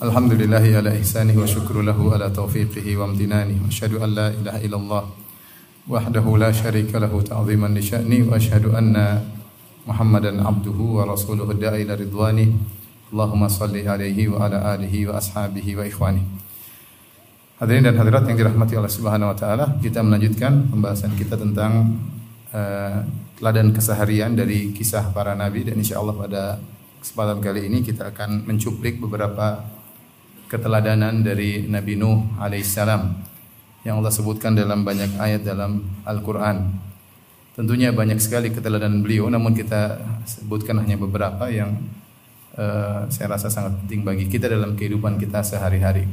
Alhamdulillahi ala ihsanihi wa syukru lahu ala taufiqihi wa amtinani wa asyhadu an la ilaha illallah wahdahu la syarika lahu ta'ziman li sya'ni wa asyhadu anna Muhammadan abduhu wa rasuluhu da'i ila ridwani. Allahumma salli alaihi wa ala alihi wa ashabihi wa ikhwani. Hadirin dan hadirat yang dirahmati Allah Subhanahu wa taala, kita melanjutkan pembahasan kita tentang uh, teladan keseharian dari kisah para nabi. Dan insyaallah pada kesempatan kali ini kita akan mencuplik beberapa keteladanan dari Nabi Nuh alaihissalam yang Allah sebutkan dalam banyak ayat dalam Al-Qur'an. Tentunya banyak sekali keteladanan beliau namun kita sebutkan hanya beberapa yang uh, saya rasa sangat penting bagi kita dalam kehidupan kita sehari-hari.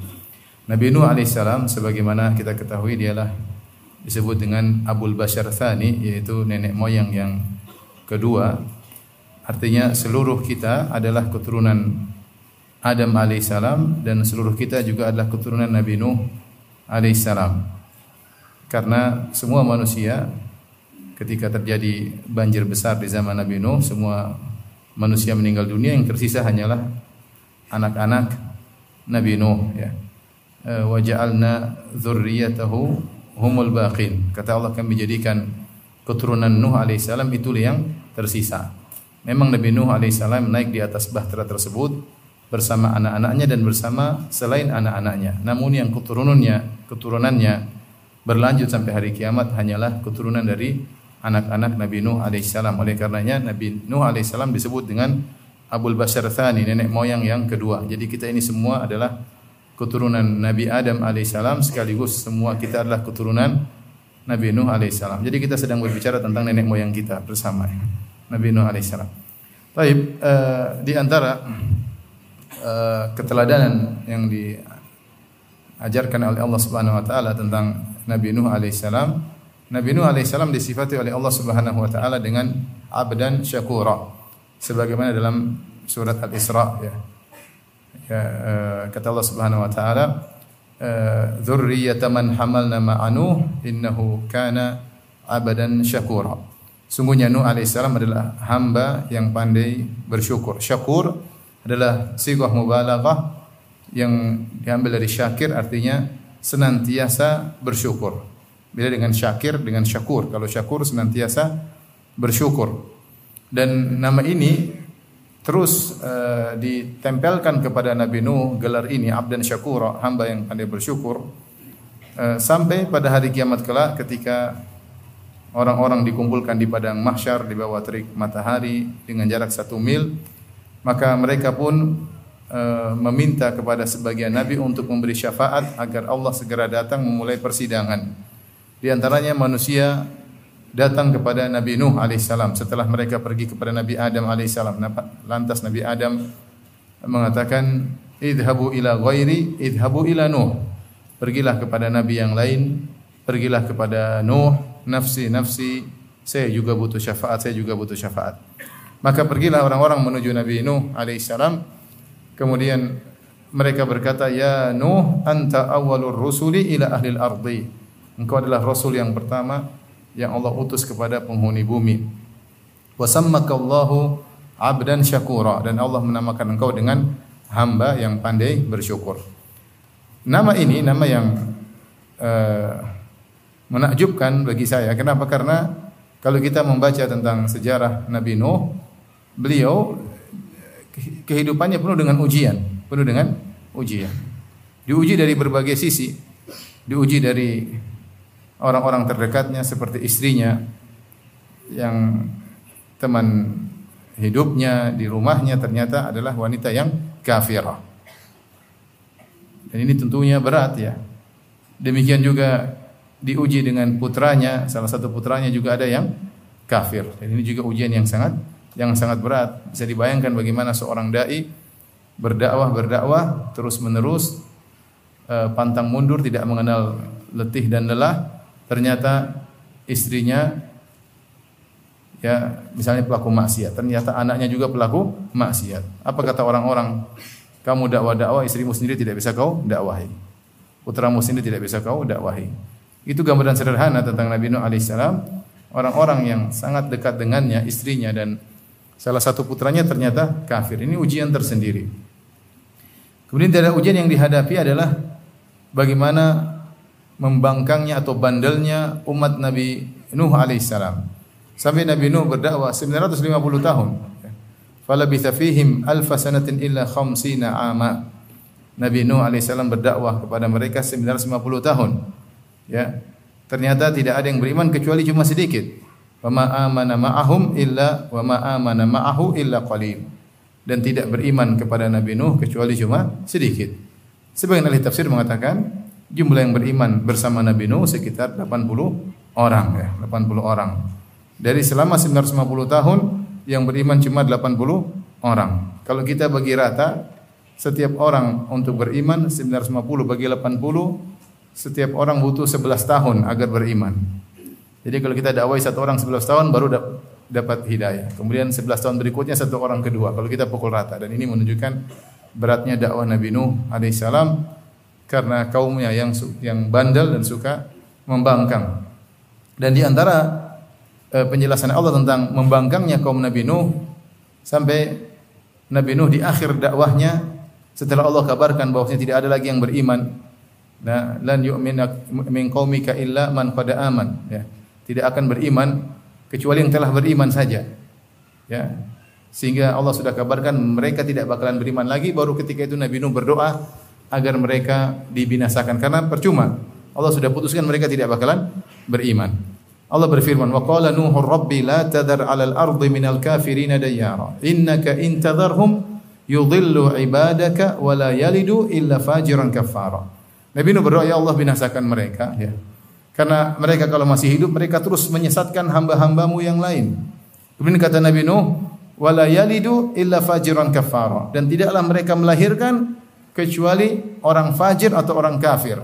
Nabi Nuh alaihissalam sebagaimana kita ketahui dialah disebut dengan Abul Bashar Thani yaitu nenek moyang yang kedua. Artinya seluruh kita adalah keturunan Adam alaihissalam dan seluruh kita juga adalah keturunan Nabi Nuh alaihissalam. Karena semua manusia ketika terjadi banjir besar di zaman Nabi Nuh, semua manusia meninggal dunia yang tersisa hanyalah anak-anak Nabi Nuh ya. Eh, wa ja'alna dzurriyyatahu humul baqin. Kata Allah kami jadikan keturunan Nuh alaihissalam itu yang tersisa. Memang Nabi Nuh alaihissalam naik di atas bahtera tersebut bersama anak-anaknya dan bersama selain anak-anaknya. Namun yang keturunannya, keturunannya berlanjut sampai hari kiamat hanyalah keturunan dari anak-anak Nabi Nuh alaihissalam. Oleh karenanya Nabi Nuh alaihissalam disebut dengan Abul Bashar Thani, nenek moyang yang kedua. Jadi kita ini semua adalah keturunan Nabi Adam alaihissalam sekaligus semua kita adalah keturunan Nabi Nuh alaihissalam. Jadi kita sedang berbicara tentang nenek moyang kita bersama Nabi Nuh alaihissalam. Baik, uh, di antara uh, keteladanan yang diajarkan oleh Allah Subhanahu wa taala tentang Nabi Nuh alaihissalam, Nabi Nuh alaihissalam disifati oleh Allah Subhanahu wa taala dengan abdan syakura. Sebagaimana dalam surat Al-Isra ya ya, uh, kata Allah Subhanahu wa taala dzurriyyata man hamalna ma'anu innahu kana abadan syakura. Sungguhnya Nuh alaihissalam adalah hamba yang pandai bersyukur. Syakur adalah sigah mubalaghah yang diambil dari syakir artinya senantiasa bersyukur. Beda dengan syakir dengan syakur. Kalau syakur senantiasa bersyukur. Dan nama ini terus uh, ditempelkan kepada Nabi Nuh gelar ini abdan syakura hamba yang pandai bersyukur uh, sampai pada hari kiamat kelak ketika orang-orang dikumpulkan di padang mahsyar di bawah terik matahari dengan jarak satu mil maka mereka pun uh, meminta kepada sebagian nabi untuk memberi syafaat agar Allah segera datang memulai persidangan di antaranya manusia datang kepada Nabi Nuh alaihissalam setelah mereka pergi kepada Nabi Adam alaihissalam. Lantas Nabi Adam mengatakan, "Idhabu ila ghairi, idhabu ila Nuh." Pergilah kepada nabi yang lain, pergilah kepada Nuh, nafsi nafsi, saya juga butuh syafaat, saya juga butuh syafaat. Maka pergilah orang-orang menuju Nabi Nuh alaihissalam. Kemudian mereka berkata, "Ya Nuh, anta awwalur rusuli ila ahli al-ardi." Engkau adalah rasul yang pertama yang Allah utus kepada penghuni bumi. Wasammakallahu abdan syakura dan Allah menamakan engkau dengan hamba yang pandai bersyukur. Nama ini nama yang uh, menakjubkan bagi saya. Kenapa? Karena kalau kita membaca tentang sejarah Nabi Nuh, beliau kehidupannya penuh dengan ujian, penuh dengan ujian. Diuji dari berbagai sisi. Diuji dari orang-orang terdekatnya seperti istrinya yang teman hidupnya di rumahnya ternyata adalah wanita yang kafirah. Dan ini tentunya berat ya. Demikian juga diuji dengan putranya, salah satu putranya juga ada yang kafir. Dan ini juga ujian yang sangat yang sangat berat. Bisa dibayangkan bagaimana seorang dai berdakwah berdakwah terus menerus pantang mundur tidak mengenal letih dan lelah, ternyata istrinya ya misalnya pelaku maksiat, ternyata anaknya juga pelaku maksiat. Apa kata orang-orang? Kamu dakwah-dakwah, istrimu sendiri tidak bisa kau dakwahi. Putramu sendiri tidak bisa kau dakwahi. Itu gambaran sederhana tentang Nabi Nuh alaihissalam. Orang-orang yang sangat dekat dengannya, istrinya dan salah satu putranya ternyata kafir. Ini ujian tersendiri. Kemudian tidak ujian yang dihadapi adalah bagaimana membangkangnya atau bandelnya umat Nabi Nuh alaihissalam. Sampai Nabi Nuh berdakwah 950 tahun. Falabitha fihim alfa sanatin illa khamsina ama. Nabi Nuh alaihissalam berdakwah kepada mereka 950 tahun. Ya. Ternyata tidak ada yang beriman kecuali cuma sedikit. Wa ma amana ma'ahum illa wa ma amana ma'ahu illa qalil. Dan tidak beriman kepada Nabi Nuh kecuali cuma sedikit. Sebagian ahli tafsir mengatakan jumlah yang beriman bersama Nabi Nuh sekitar 80 orang ya, 80 orang. Dari selama 950 tahun yang beriman cuma 80 orang. Kalau kita bagi rata, setiap orang untuk beriman 950 bagi 80, setiap orang butuh 11 tahun agar beriman. Jadi kalau kita dakwai satu orang 11 tahun baru dapat hidayah. Kemudian 11 tahun berikutnya satu orang kedua. Kalau kita pukul rata dan ini menunjukkan beratnya dakwah Nabi Nuh alaihissalam karena kaumnya yang yang bandel dan suka membangkang. Dan di antara Eh, penjelasan Allah tentang membangkangnya kaum Nabi Nuh sampai Nabi Nuh di akhir dakwahnya setelah Allah kabarkan bahwasanya tidak ada lagi yang beriman nah lan yu'min min qaumika illa man qad aman ya tidak akan beriman kecuali yang telah beriman saja ya sehingga Allah sudah kabarkan mereka tidak bakalan beriman lagi baru ketika itu Nabi Nuh berdoa agar mereka dibinasakan karena percuma Allah sudah putuskan mereka tidak bakalan beriman Allah berfirman, "Wa qala Nuhu Rabbi la tadhar 'alal ardi minal kafirin dayyara. Innaka in tadharhum yudhillu ibadaka wa la yalidu illa fajiran kafara." Nabi Nuh berdoa, "Ya Allah binasakan mereka." Ya. Karena mereka kalau masih hidup mereka terus menyesatkan hamba-hambamu yang lain. Kemudian kata Nabi Nuh, "Wa la yalidu illa fajiran kafara." Dan tidaklah mereka melahirkan kecuali orang fajir atau orang kafir.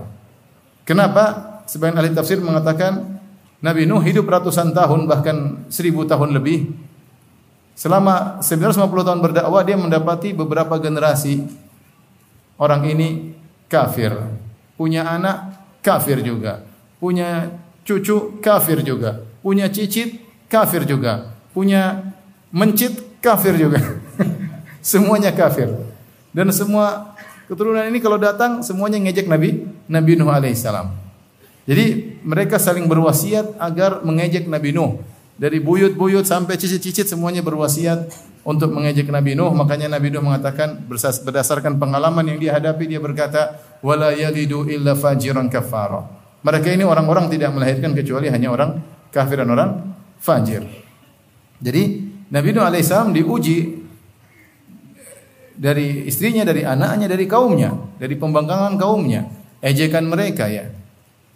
Kenapa? Sebagian ahli tafsir mengatakan Nabi Nuh hidup ratusan tahun bahkan seribu tahun lebih. Selama 950 tahun berdakwah dia mendapati beberapa generasi orang ini kafir. Punya anak kafir juga. Punya cucu kafir juga. Punya cicit kafir juga. Punya mencit kafir juga. semuanya kafir. Dan semua keturunan ini kalau datang semuanya ngejek Nabi Nabi Nuh alaihissalam. Jadi mereka saling berwasiat agar mengejek Nabi Nuh. Dari buyut-buyut sampai cicit-cicit semuanya berwasiat untuk mengejek Nabi Nuh. Makanya Nabi Nuh mengatakan berdasarkan pengalaman yang dia hadapi dia berkata, "Wala yalidu illa fajiran kafara." Mereka ini orang-orang tidak melahirkan kecuali hanya orang kafir dan orang fajir. Jadi Nabi Nuh alaihissalam diuji dari istrinya, dari anaknya, dari kaumnya, dari pembangkangan kaumnya, ejekan mereka ya.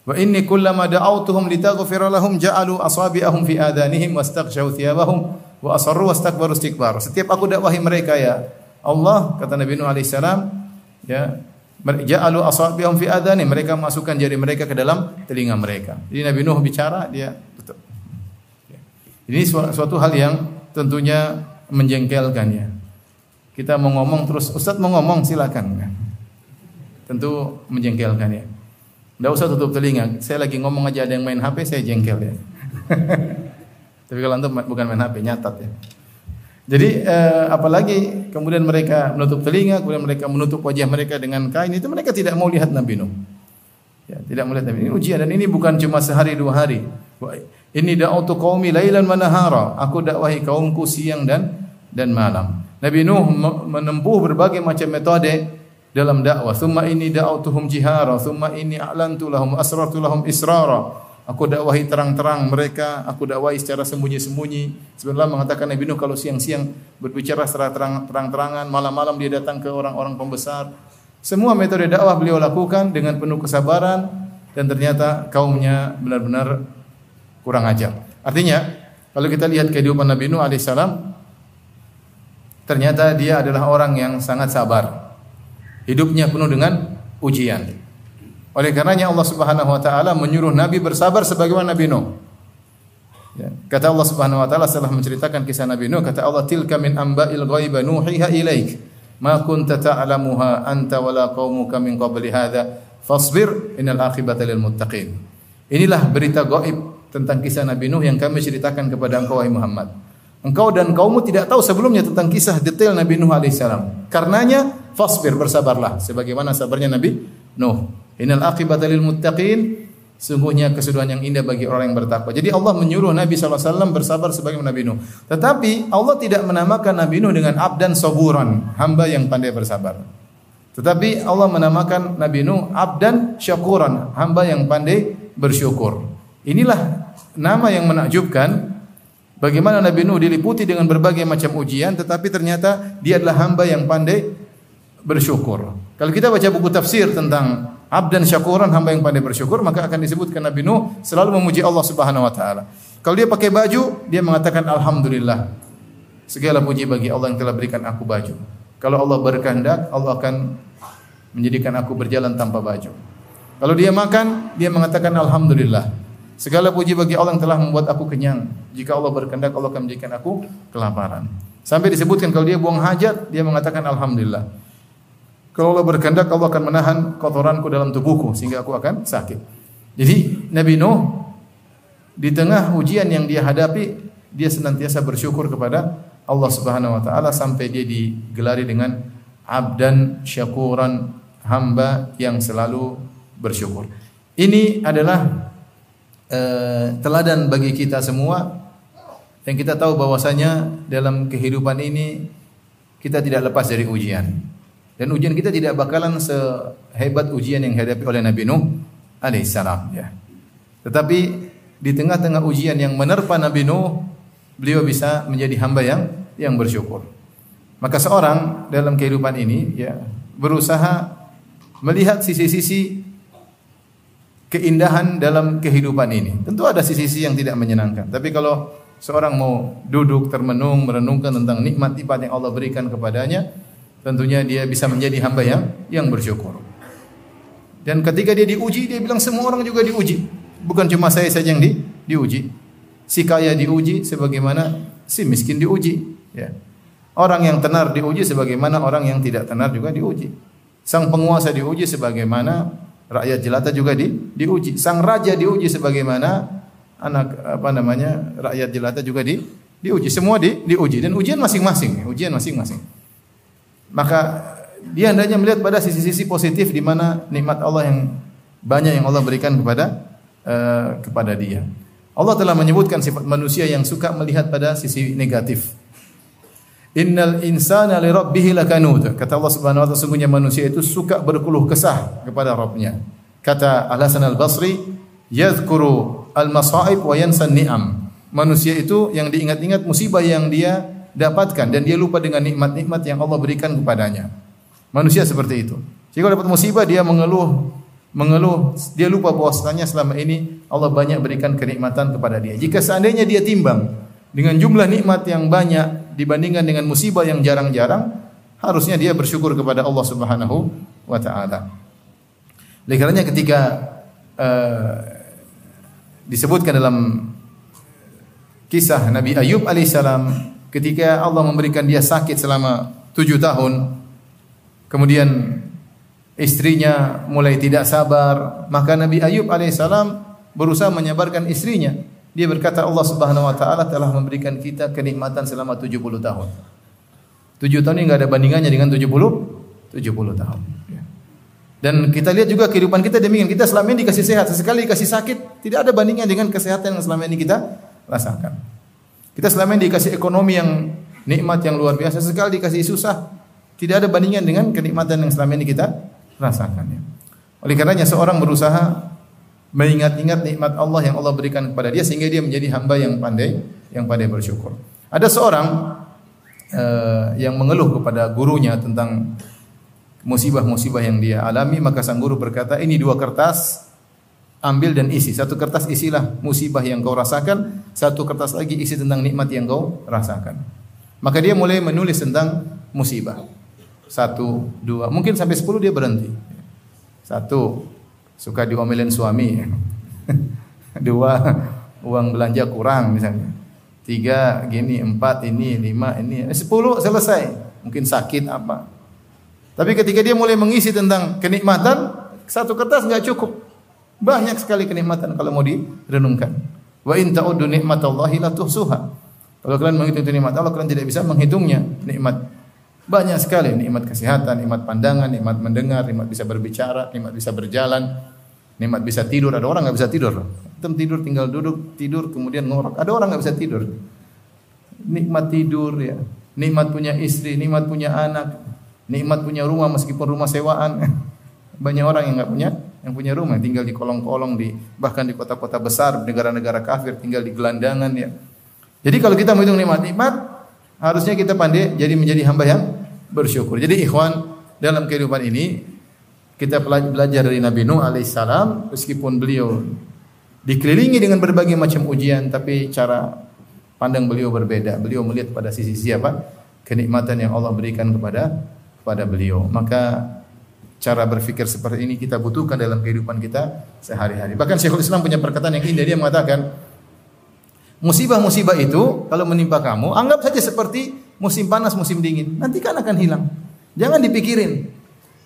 Wa inni kullama da'awtuhum litaghfira lahum ja'alu asabi'ahum fi adanihim wastaghshaw thiyabahum wa asarru wastakbaru istikbar. Setiap aku dakwahi mereka ya Allah kata Nabi Nuh alaihi salam ya ja'alu asabi'ahum fi adani mereka masukkan jari mereka ke dalam telinga mereka. Jadi Nabi Nuh bicara dia tutup. Ini suatu hal yang tentunya menjengkelkan ya. Kita mau ngomong terus Ustaz mau ngomong silakan. Tentu menjengkelkan ya. Tidak usah tutup telinga. Saya lagi ngomong aja ada yang main HP, saya jengkel ya. Tapi kalau antum bukan main HP, nyatat ya. Jadi eh, apalagi kemudian mereka menutup telinga, kemudian mereka menutup wajah mereka dengan kain itu mereka tidak mau lihat Nabi Nuh. Ya, tidak melihat Nabi. Ini ujian dan ini bukan cuma sehari dua hari. Ini da'utu qaumi lailan wa nahara. Aku dakwahi kaumku siang dan dan malam. Nabi Nuh menempuh berbagai macam metode dalam dakwah. Thumma ini da'autuhum jihara, thumma ini a'lantu lahum asrartu lahum israra. Aku dakwahi terang-terang mereka, aku dakwahi secara sembunyi-sembunyi. Sebenarnya mengatakan Nabi Nuh kalau siang-siang berbicara secara terang-terangan, malam-malam dia datang ke orang-orang pembesar. Semua metode dakwah beliau lakukan dengan penuh kesabaran dan ternyata kaumnya benar-benar kurang ajar. Artinya, kalau kita lihat kehidupan Nabi Nuh alaihissalam, ternyata dia adalah orang yang sangat sabar. Hidupnya penuh dengan ujian. Oleh karenanya Allah Subhanahu wa taala menyuruh Nabi bersabar sebagaimana Nabi Nuh. Ya. Kata Allah Subhanahu wa taala setelah menceritakan kisah Nabi Nuh, kata Allah tilka min amba'il ghaiba nuhiha ilaik. Ma kunta ta'lamuha anta wala qaumuka min qabli hadha fasbir innal akhibata lil muttaqin. Inilah berita gaib tentang kisah Nabi Nuh yang kami ceritakan kepada engkau wahai Muhammad. Engkau dan kaummu tidak tahu sebelumnya tentang kisah detail Nabi Nuh alaihissalam. Karenanya fasbir bersabarlah sebagaimana sabarnya Nabi Nuh. Innal aqibata lil muttaqin Sungguhnya kesudahan yang indah bagi orang yang bertakwa. Jadi Allah menyuruh Nabi SAW bersabar sebagai Nabi Nuh. Tetapi Allah tidak menamakan Nabi Nuh dengan abdan saburan, hamba yang pandai bersabar. Tetapi Allah menamakan Nabi Nuh abdan syakuran, hamba yang pandai bersyukur. Inilah nama yang menakjubkan bagaimana Nabi Nuh diliputi dengan berbagai macam ujian tetapi ternyata dia adalah hamba yang pandai bersyukur. Kalau kita baca buku tafsir tentang abdan syakuran hamba yang pandai bersyukur maka akan disebutkan Nabi Nuh selalu memuji Allah Subhanahu wa taala. Kalau dia pakai baju, dia mengatakan alhamdulillah. Segala puji bagi Allah yang telah berikan aku baju. Kalau Allah berkehendak, Allah akan menjadikan aku berjalan tanpa baju. Kalau dia makan, dia mengatakan alhamdulillah. Segala puji bagi Allah yang telah membuat aku kenyang. Jika Allah berkehendak, Allah akan menjadikan aku kelaparan. Sampai disebutkan kalau dia buang hajat, dia mengatakan alhamdulillah. Kalau Allah berkehendak, Allah akan menahan kotoranku dalam tubuhku sehingga aku akan sakit. Jadi Nabi Nuh di tengah ujian yang dia hadapi, dia senantiasa bersyukur kepada Allah Subhanahu wa taala sampai dia digelari dengan abdan syakuran hamba yang selalu bersyukur. Ini adalah uh, teladan bagi kita semua yang kita tahu bahwasanya dalam kehidupan ini kita tidak lepas dari ujian. Dan ujian kita tidak bakalan sehebat ujian yang dihadapi oleh Nabi Nuh alaihissalam ya. Tetapi di tengah-tengah ujian yang menerpa Nabi Nuh, beliau bisa menjadi hamba yang yang bersyukur. Maka seorang dalam kehidupan ini ya berusaha melihat sisi-sisi keindahan dalam kehidupan ini. Tentu ada sisi-sisi yang tidak menyenangkan. Tapi kalau seorang mau duduk termenung merenungkan tentang nikmat-nikmat yang Allah berikan kepadanya, tentunya dia bisa menjadi hamba yang yang bersyukur. Dan ketika dia diuji, dia bilang semua orang juga diuji. Bukan cuma saya saja yang di, diuji. Si kaya diuji sebagaimana si miskin diuji. Ya. Orang yang tenar diuji sebagaimana orang yang tidak tenar juga diuji. Sang penguasa diuji sebagaimana rakyat jelata juga di, diuji. Sang raja diuji sebagaimana anak apa namanya rakyat jelata juga di, diuji. Semua di, diuji dan ujian masing-masing. Ujian masing-masing. Maka dia hendaknya melihat pada sisi-sisi positif di mana nikmat Allah yang banyak yang Allah berikan kepada uh, kepada dia. Allah telah menyebutkan sifat manusia yang suka melihat pada sisi negatif. Innal insana li lakanud. Kata Allah Subhanahu wa taala sungguhnya manusia itu suka berkeluh kesah kepada Rabbnya. Kata Al Hasan Al Basri, yadhkuru al masaib wa yansa ni'am. Manusia itu yang diingat-ingat musibah yang dia dapatkan dan dia lupa dengan nikmat-nikmat yang Allah berikan kepadanya. Manusia seperti itu. Jika dapat musibah dia mengeluh, mengeluh, dia lupa bahwasanya selama ini Allah banyak berikan kenikmatan kepada dia. Jika seandainya dia timbang dengan jumlah nikmat yang banyak dibandingkan dengan musibah yang jarang-jarang, harusnya dia bersyukur kepada Allah Subhanahu wa taala. Oleh karenanya ketika uh, disebutkan dalam kisah Nabi Ayub alaihissalam ketika Allah memberikan dia sakit selama tujuh tahun, kemudian istrinya mulai tidak sabar, maka Nabi Ayub alaihissalam berusaha menyabarkan istrinya. Dia berkata Allah Subhanahu wa taala telah memberikan kita kenikmatan selama 70 tahun. 7 tahun ini enggak ada bandingannya dengan 70 70 tahun. Dan kita lihat juga kehidupan kita demikian. Kita selama ini dikasih sehat, sesekali dikasih sakit, tidak ada bandingnya dengan kesehatan yang selama ini kita rasakan. Kita selama ini dikasih ekonomi yang nikmat yang luar biasa, sekali dikasih susah, tidak ada bandingan dengan kenikmatan yang selama ini kita rasakan. Ya. Oleh karenanya seorang berusaha mengingat-ingat nikmat Allah yang Allah berikan kepada dia sehingga dia menjadi hamba yang pandai, yang pandai bersyukur. Ada seorang uh, yang mengeluh kepada gurunya tentang musibah-musibah yang dia alami, maka sang guru berkata, "Ini dua kertas ambil dan isi. Satu kertas isilah musibah yang kau rasakan, satu kertas lagi isi tentang nikmat yang kau rasakan. Maka dia mulai menulis tentang musibah. Satu, dua, mungkin sampai sepuluh dia berhenti. Satu, suka diomelin suami. Dua uang belanja kurang misalnya. Tiga gini, empat ini, lima ini, eh, sepuluh selesai. Mungkin sakit apa. Tapi ketika dia mulai mengisi tentang kenikmatan, satu kertas nggak cukup. Banyak sekali kenikmatan kalau mau direnungkan. Wa in ta'uddu nikmatallahi la tuhsuha. Kalau kalian menghitung nikmat Allah, kalian tidak bisa menghitungnya. Nikmat banyak sekali nikmat kesehatan, nikmat pandangan, nikmat mendengar, nikmat bisa berbicara, nikmat bisa berjalan, nikmat bisa tidur. Ada orang nggak bisa tidur. Tem tidur tinggal duduk, tidur kemudian ngorok. Ada orang nggak bisa tidur. Nikmat tidur ya. Nikmat punya istri, nikmat punya anak, nikmat punya rumah meskipun rumah sewaan. Banyak orang yang nggak punya yang punya rumah tinggal di kolong-kolong di bahkan di kota-kota besar negara-negara kafir tinggal di gelandangan ya. Jadi kalau kita menghitung nikmat-nikmat harusnya kita pandai jadi menjadi hamba yang bersyukur. Jadi ikhwan dalam kehidupan ini kita belajar dari Nabi Nuh alaihissalam meskipun beliau dikelilingi dengan berbagai macam ujian tapi cara pandang beliau berbeda. Beliau melihat pada sisi siapa? Kenikmatan yang Allah berikan kepada kepada beliau. Maka cara berpikir seperti ini kita butuhkan dalam kehidupan kita sehari-hari. Bahkan Syekhul Islam punya perkataan yang indah dia mengatakan musibah-musibah itu kalau menimpa kamu anggap saja seperti musim panas, musim dingin. Nanti kan akan hilang. Jangan dipikirin.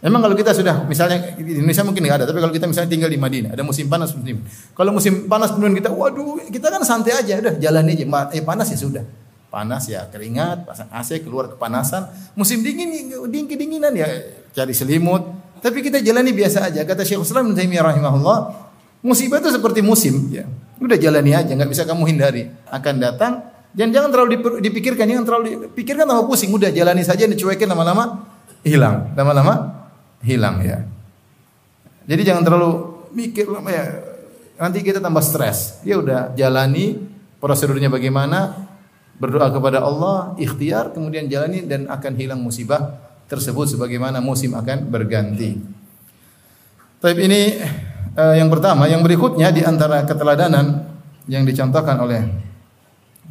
Memang kalau kita sudah misalnya di Indonesia mungkin nggak ada, tapi kalau kita misalnya tinggal di Madinah, ada musim panas musim. Kalau musim panas kemudian kita, waduh, kita kan santai aja, udah jalan aja. Eh panas ya sudah. Panas ya keringat, pasang AC keluar kepanasan. Musim dingin dingin kedinginan ya cari selimut. Tapi kita jalani biasa aja. Kata Syekh Islam bin Taimiyah rahimahullah, musibah itu seperti musim ya. Udah jalani aja, nggak bisa kamu hindari. Akan datang dan jangan terlalu dipikirkan, jangan terlalu dipikirkan sama pusing. Udah jalani saja, dicuekin lama-lama hilang. Lama-lama hilang ya. Jadi jangan terlalu mikir ya. Nanti kita tambah stres. Ya udah jalani prosedurnya bagaimana, berdoa kepada Allah, ikhtiar, kemudian jalani dan akan hilang musibah tersebut sebagaimana musim akan berganti. Tapi ini uh, yang pertama, yang berikutnya di antara keteladanan yang dicontohkan oleh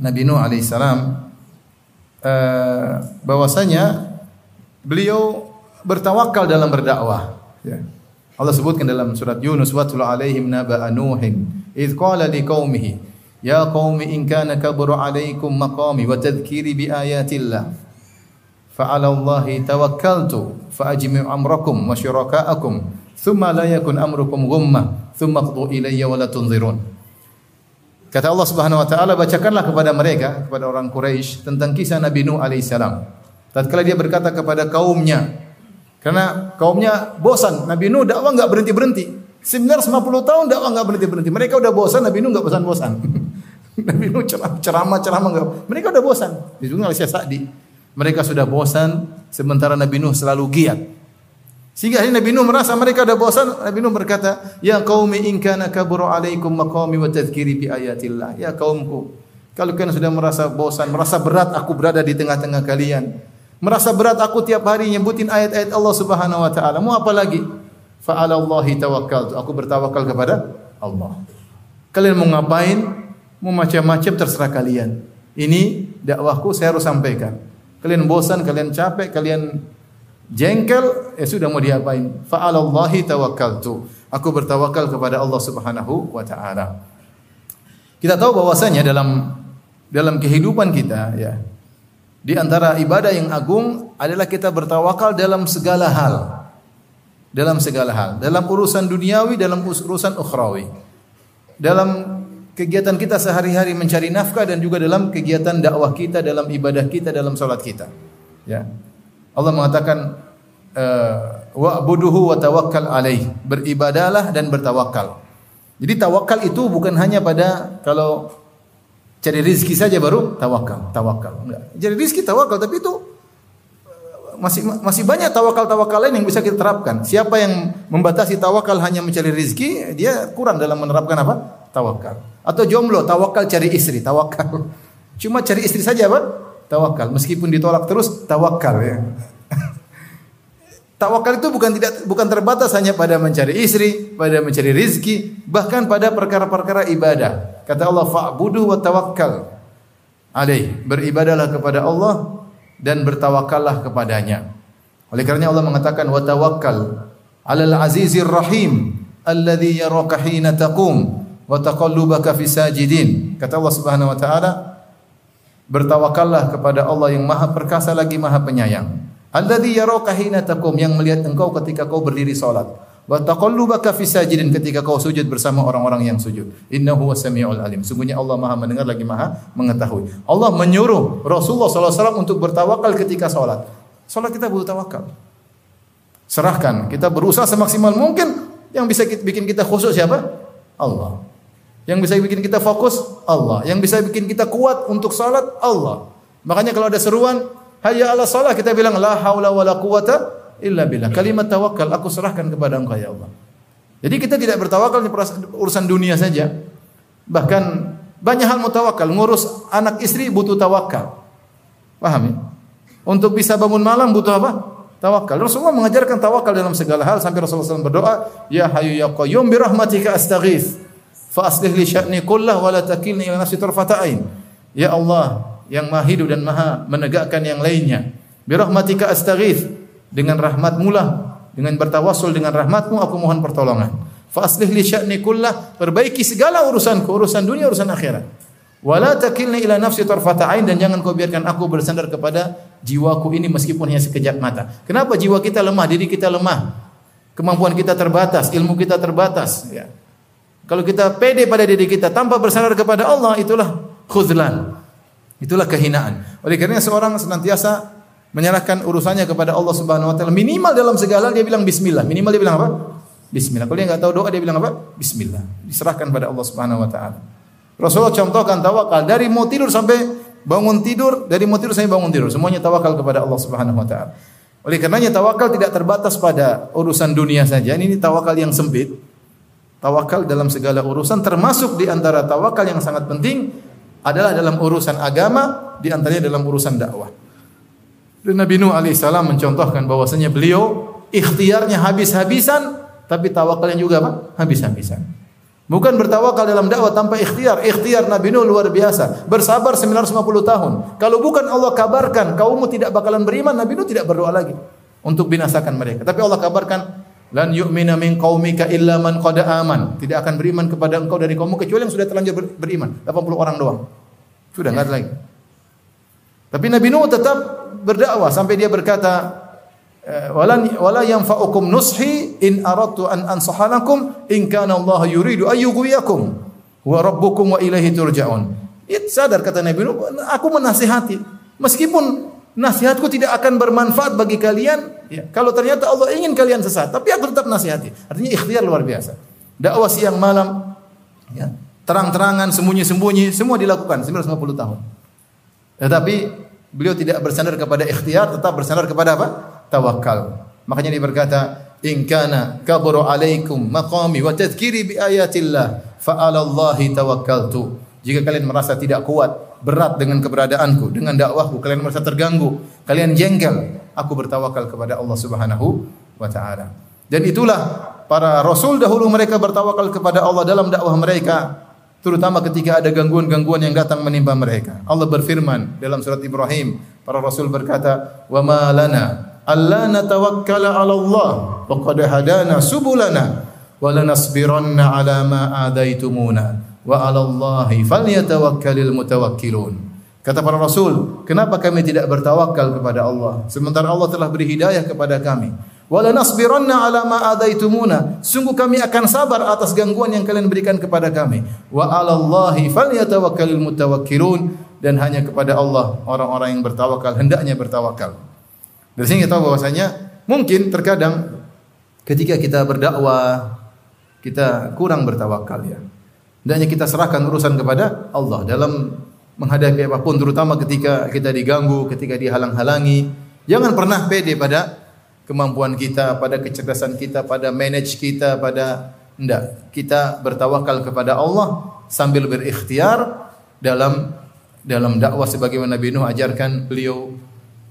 Nabi Nuh alaihissalam uh, bahwasanya beliau bertawakal dalam berdakwah. Ya. Allah sebutkan dalam surat Yunus watul alaihim naba'a Nuhin idh qala liqaumihi ya qaumi in kana kabura alaikum maqami wa tadhkiri bi ayatillah fa 'ala Allahi tawakkaltu fa ajmi'u amrakum wa syuraka'akum thumma la yakun amrukum ghumma thumma qdu ilayya wa la Kata Allah Subhanahu wa taala bacakanlah kepada mereka kepada orang Quraisy tentang kisah Nabi Nuh alaihissalam. Tatkala dia berkata kepada kaumnya, karena kaumnya bosan. Nabi Nuh dakwah enggak berhenti-berhenti. 950 tahun dakwah enggak berhenti-berhenti. Mereka udah bosan, Nabi Nuh enggak bosan-bosan. Nabi Nuh ceramah-ceramah enggak. Mereka udah bosan. Oleh Syekh Sa'di. Mereka sudah bosan sementara Nabi Nuh selalu giat. Sehingga hari Nabi Nuh merasa mereka udah bosan, Nabi Nuh berkata, "Ya qaumi in kana kaburu alaikum maqami wa tadhkiri bi ayatillah." Ya kaumku, kalau kalian sudah merasa bosan, merasa berat aku berada di tengah-tengah kalian, Merasa berat aku tiap hari nyebutin ayat-ayat Allah Subhanahu wa taala. Mau apa lagi? Fa 'ala Allahi tawakkaltu. Aku bertawakal kepada Allah. Kalian mau ngapain? Mau macam-macam terserah kalian. Ini dakwahku saya harus sampaikan. Kalian bosan, kalian capek, kalian jengkel, ya sudah mau diapain? Fa 'ala Allahi tawakkaltu. Aku bertawakal kepada Allah Subhanahu wa taala. Kita tahu bahwasanya dalam dalam kehidupan kita ya, di antara ibadah yang agung adalah kita bertawakal dalam segala hal. Dalam segala hal. Dalam urusan duniawi, dalam urusan ukhrawi. Dalam kegiatan kita sehari-hari mencari nafkah dan juga dalam kegiatan dakwah kita, dalam ibadah kita, dalam salat kita. Ya. Allah mengatakan eh, wa'buduhu wa tawakkal alaih. Beribadalah dan bertawakal. Jadi tawakal itu bukan hanya pada kalau Cari rizki saja baru tawakal, tawakal. Enggak. Cari rizki tawakal, tapi itu eh, masih masih banyak tawakal-tawakal lain yang bisa kita terapkan. Siapa yang membatasi tawakal hanya mencari rizki, dia kurang dalam menerapkan apa? Tawakal. Atau jomblo, tawakal cari istri, tawakal. Cuma cari istri saja apa? Tawakal. Meskipun ditolak terus, tawakal ya. Tawakal itu bukan tidak bukan terbatas hanya pada mencari istri, pada mencari rizki, bahkan pada perkara-perkara ibadah. Kata Allah, "Fa'budu wa tawakkal." Alaih, beribadalah kepada Allah dan bertawakallah kepadanya. Oleh kerana Allah mengatakan wa tawakkal 'alal azizir rahim alladhi yaraka hina taqum wa taqallubaka fi sajidin. Kata Allah Subhanahu wa taala, bertawakallah kepada Allah yang Maha perkasa lagi Maha penyayang. Alladhi yaraka hina taqum yang melihat engkau ketika kau berdiri salat. Wa taqallubaka fi sajidin ketika kau sujud bersama orang-orang yang sujud. Innahu wasamiul alim. Sungguhnya Allah Maha mendengar lagi Maha mengetahui. Allah menyuruh Rasulullah SAW untuk bertawakal ketika salat. Salat kita butuh tawakal. Serahkan, kita berusaha semaksimal mungkin yang bisa bikin kita khusus siapa? Allah. Yang bisa bikin kita fokus Allah. Yang bisa bikin kita kuat untuk salat Allah. Makanya kalau ada seruan hayya ala salat kita bilang la haula wala quwata illa billah. Kalimat tawakal aku serahkan kepada Engkau ya Allah. Jadi kita tidak bertawakal di urusan dunia saja. Bahkan banyak hal mutawakal. Ngurus anak istri butuh tawakal. Paham ya? Untuk bisa bangun malam butuh apa? Tawakal. Rasulullah mengajarkan tawakal dalam segala hal sampai Rasulullah SAW berdoa, "Ya Hayyu ya Qayyum bi rahmatika astaghits, fa aslih li sya'ni kullah wa la takilni ila nafsi ain." Ya Allah, yang Maha hidup dan Maha menegakkan yang lainnya. Bi rahmatika astaghits, dengan rahmatmu lah, dengan bertawassul dengan rahmatmu aku mohon pertolongan. Fa aslih li sya'ni kullah, perbaiki segala urusanku, urusan dunia, urusan akhirat. Wala takilni ila nafsi ain dan jangan kau biarkan aku bersandar kepada jiwaku ini meskipun hanya sekejap mata. Kenapa jiwa kita lemah, diri kita lemah? Kemampuan kita terbatas, ilmu kita terbatas, ya. Kalau kita pede pada diri kita tanpa bersandar kepada Allah, itulah khuzlan. Itulah kehinaan. Oleh karena seorang senantiasa menyerahkan urusannya kepada Allah Subhanahu wa taala. Minimal dalam segala dia bilang bismillah. Minimal dia bilang apa? Bismillah. Kalau dia enggak tahu doa dia bilang apa? Bismillah. Diserahkan pada Allah Subhanahu wa taala. Rasulullah contohkan tawakal dari mau tidur sampai bangun tidur, dari mau tidur sampai bangun tidur, semuanya tawakal kepada Allah Subhanahu wa taala. Oleh karenanya tawakal tidak terbatas pada urusan dunia saja. Ini tawakal yang sempit. Tawakal dalam segala urusan termasuk di antara tawakal yang sangat penting adalah dalam urusan agama, di antaranya dalam urusan dakwah. Dan Nabi Nuh alaihissalam mencontohkan bahwasanya beliau ikhtiarnya habis-habisan, tapi tawakalnya juga apa? Habis-habisan. Bukan bertawakal dalam dakwah tanpa ikhtiar. Ikhtiar Nabi Nuh luar biasa. Bersabar 950 tahun. Kalau bukan Allah kabarkan kaummu tidak bakalan beriman, Nabi Nuh tidak berdoa lagi untuk binasakan mereka. Tapi Allah kabarkan lan yu'mina min qaumika illa man qad aman. Tidak akan beriman kepada engkau dari kaummu kecuali yang sudah terlanjur beriman. 80 orang doang. Sudah enggak ada lagi. Tapi Nabi Nuh tetap berdakwah sampai dia berkata, wala wala yanfa'ukum nushi in aradtu an ansahalakum in kana Allah yuridu ayyughwiyakum wa rabbukum wa ilaihi turja'un. It sadar kata Nabi Nuh, aku menasihati meskipun nasihatku tidak akan bermanfaat bagi kalian ya, kalau ternyata Allah ingin kalian sesat, tapi aku tetap nasihati. Artinya ikhtiar luar biasa. Dakwah siang malam ya, terang-terangan, sembunyi-sembunyi, semua dilakukan 950 tahun. Tetapi beliau tidak bersandar kepada ikhtiar, tetap bersandar kepada apa? tawakal. Makanya dia berkata, "In kana kaburu alaikum maqami wa tadhkiri bi ayatillah fa 'ala Allahi tawakkaltu." Jika kalian merasa tidak kuat, berat dengan keberadaanku, dengan dakwahku, kalian merasa terganggu, kalian jengkel, aku bertawakal kepada Allah Subhanahu wa taala. Dan itulah para rasul dahulu mereka bertawakal kepada Allah dalam dakwah mereka, terutama ketika ada gangguan-gangguan yang datang menimpa mereka. Allah berfirman dalam surat Ibrahim, para rasul berkata, "Wa ma lana alla natawakkala 'ala Allah wa qad hadana subulana wa lanasbiranna 'ala ma adaitumuna wa 'ala Allahi falyatawakkalul mutawakkilun. Kata para rasul, kenapa kami tidak bertawakal kepada Allah sementara Allah telah beri hidayah kepada kami? Wala nasbiranna ala ma adaitumuna. Sungguh kami akan sabar atas gangguan yang kalian berikan kepada kami. Wa 'ala Allahi falyatawakkalul mutawakkilun dan hanya kepada Allah orang-orang yang bertawakal hendaknya bertawakal. Dari sini kita tahu bahwasanya mungkin terkadang ketika kita berdakwah kita kurang bertawakal ya. Hendaknya kita serahkan urusan kepada Allah dalam menghadapi apa pun terutama ketika kita diganggu, ketika dihalang-halangi. Jangan pernah pede pada kemampuan kita, pada kecerdasan kita, pada manage kita, pada enggak. Kita bertawakal kepada Allah sambil berikhtiar dalam dalam dakwah sebagaimana Nabi Nuh ajarkan beliau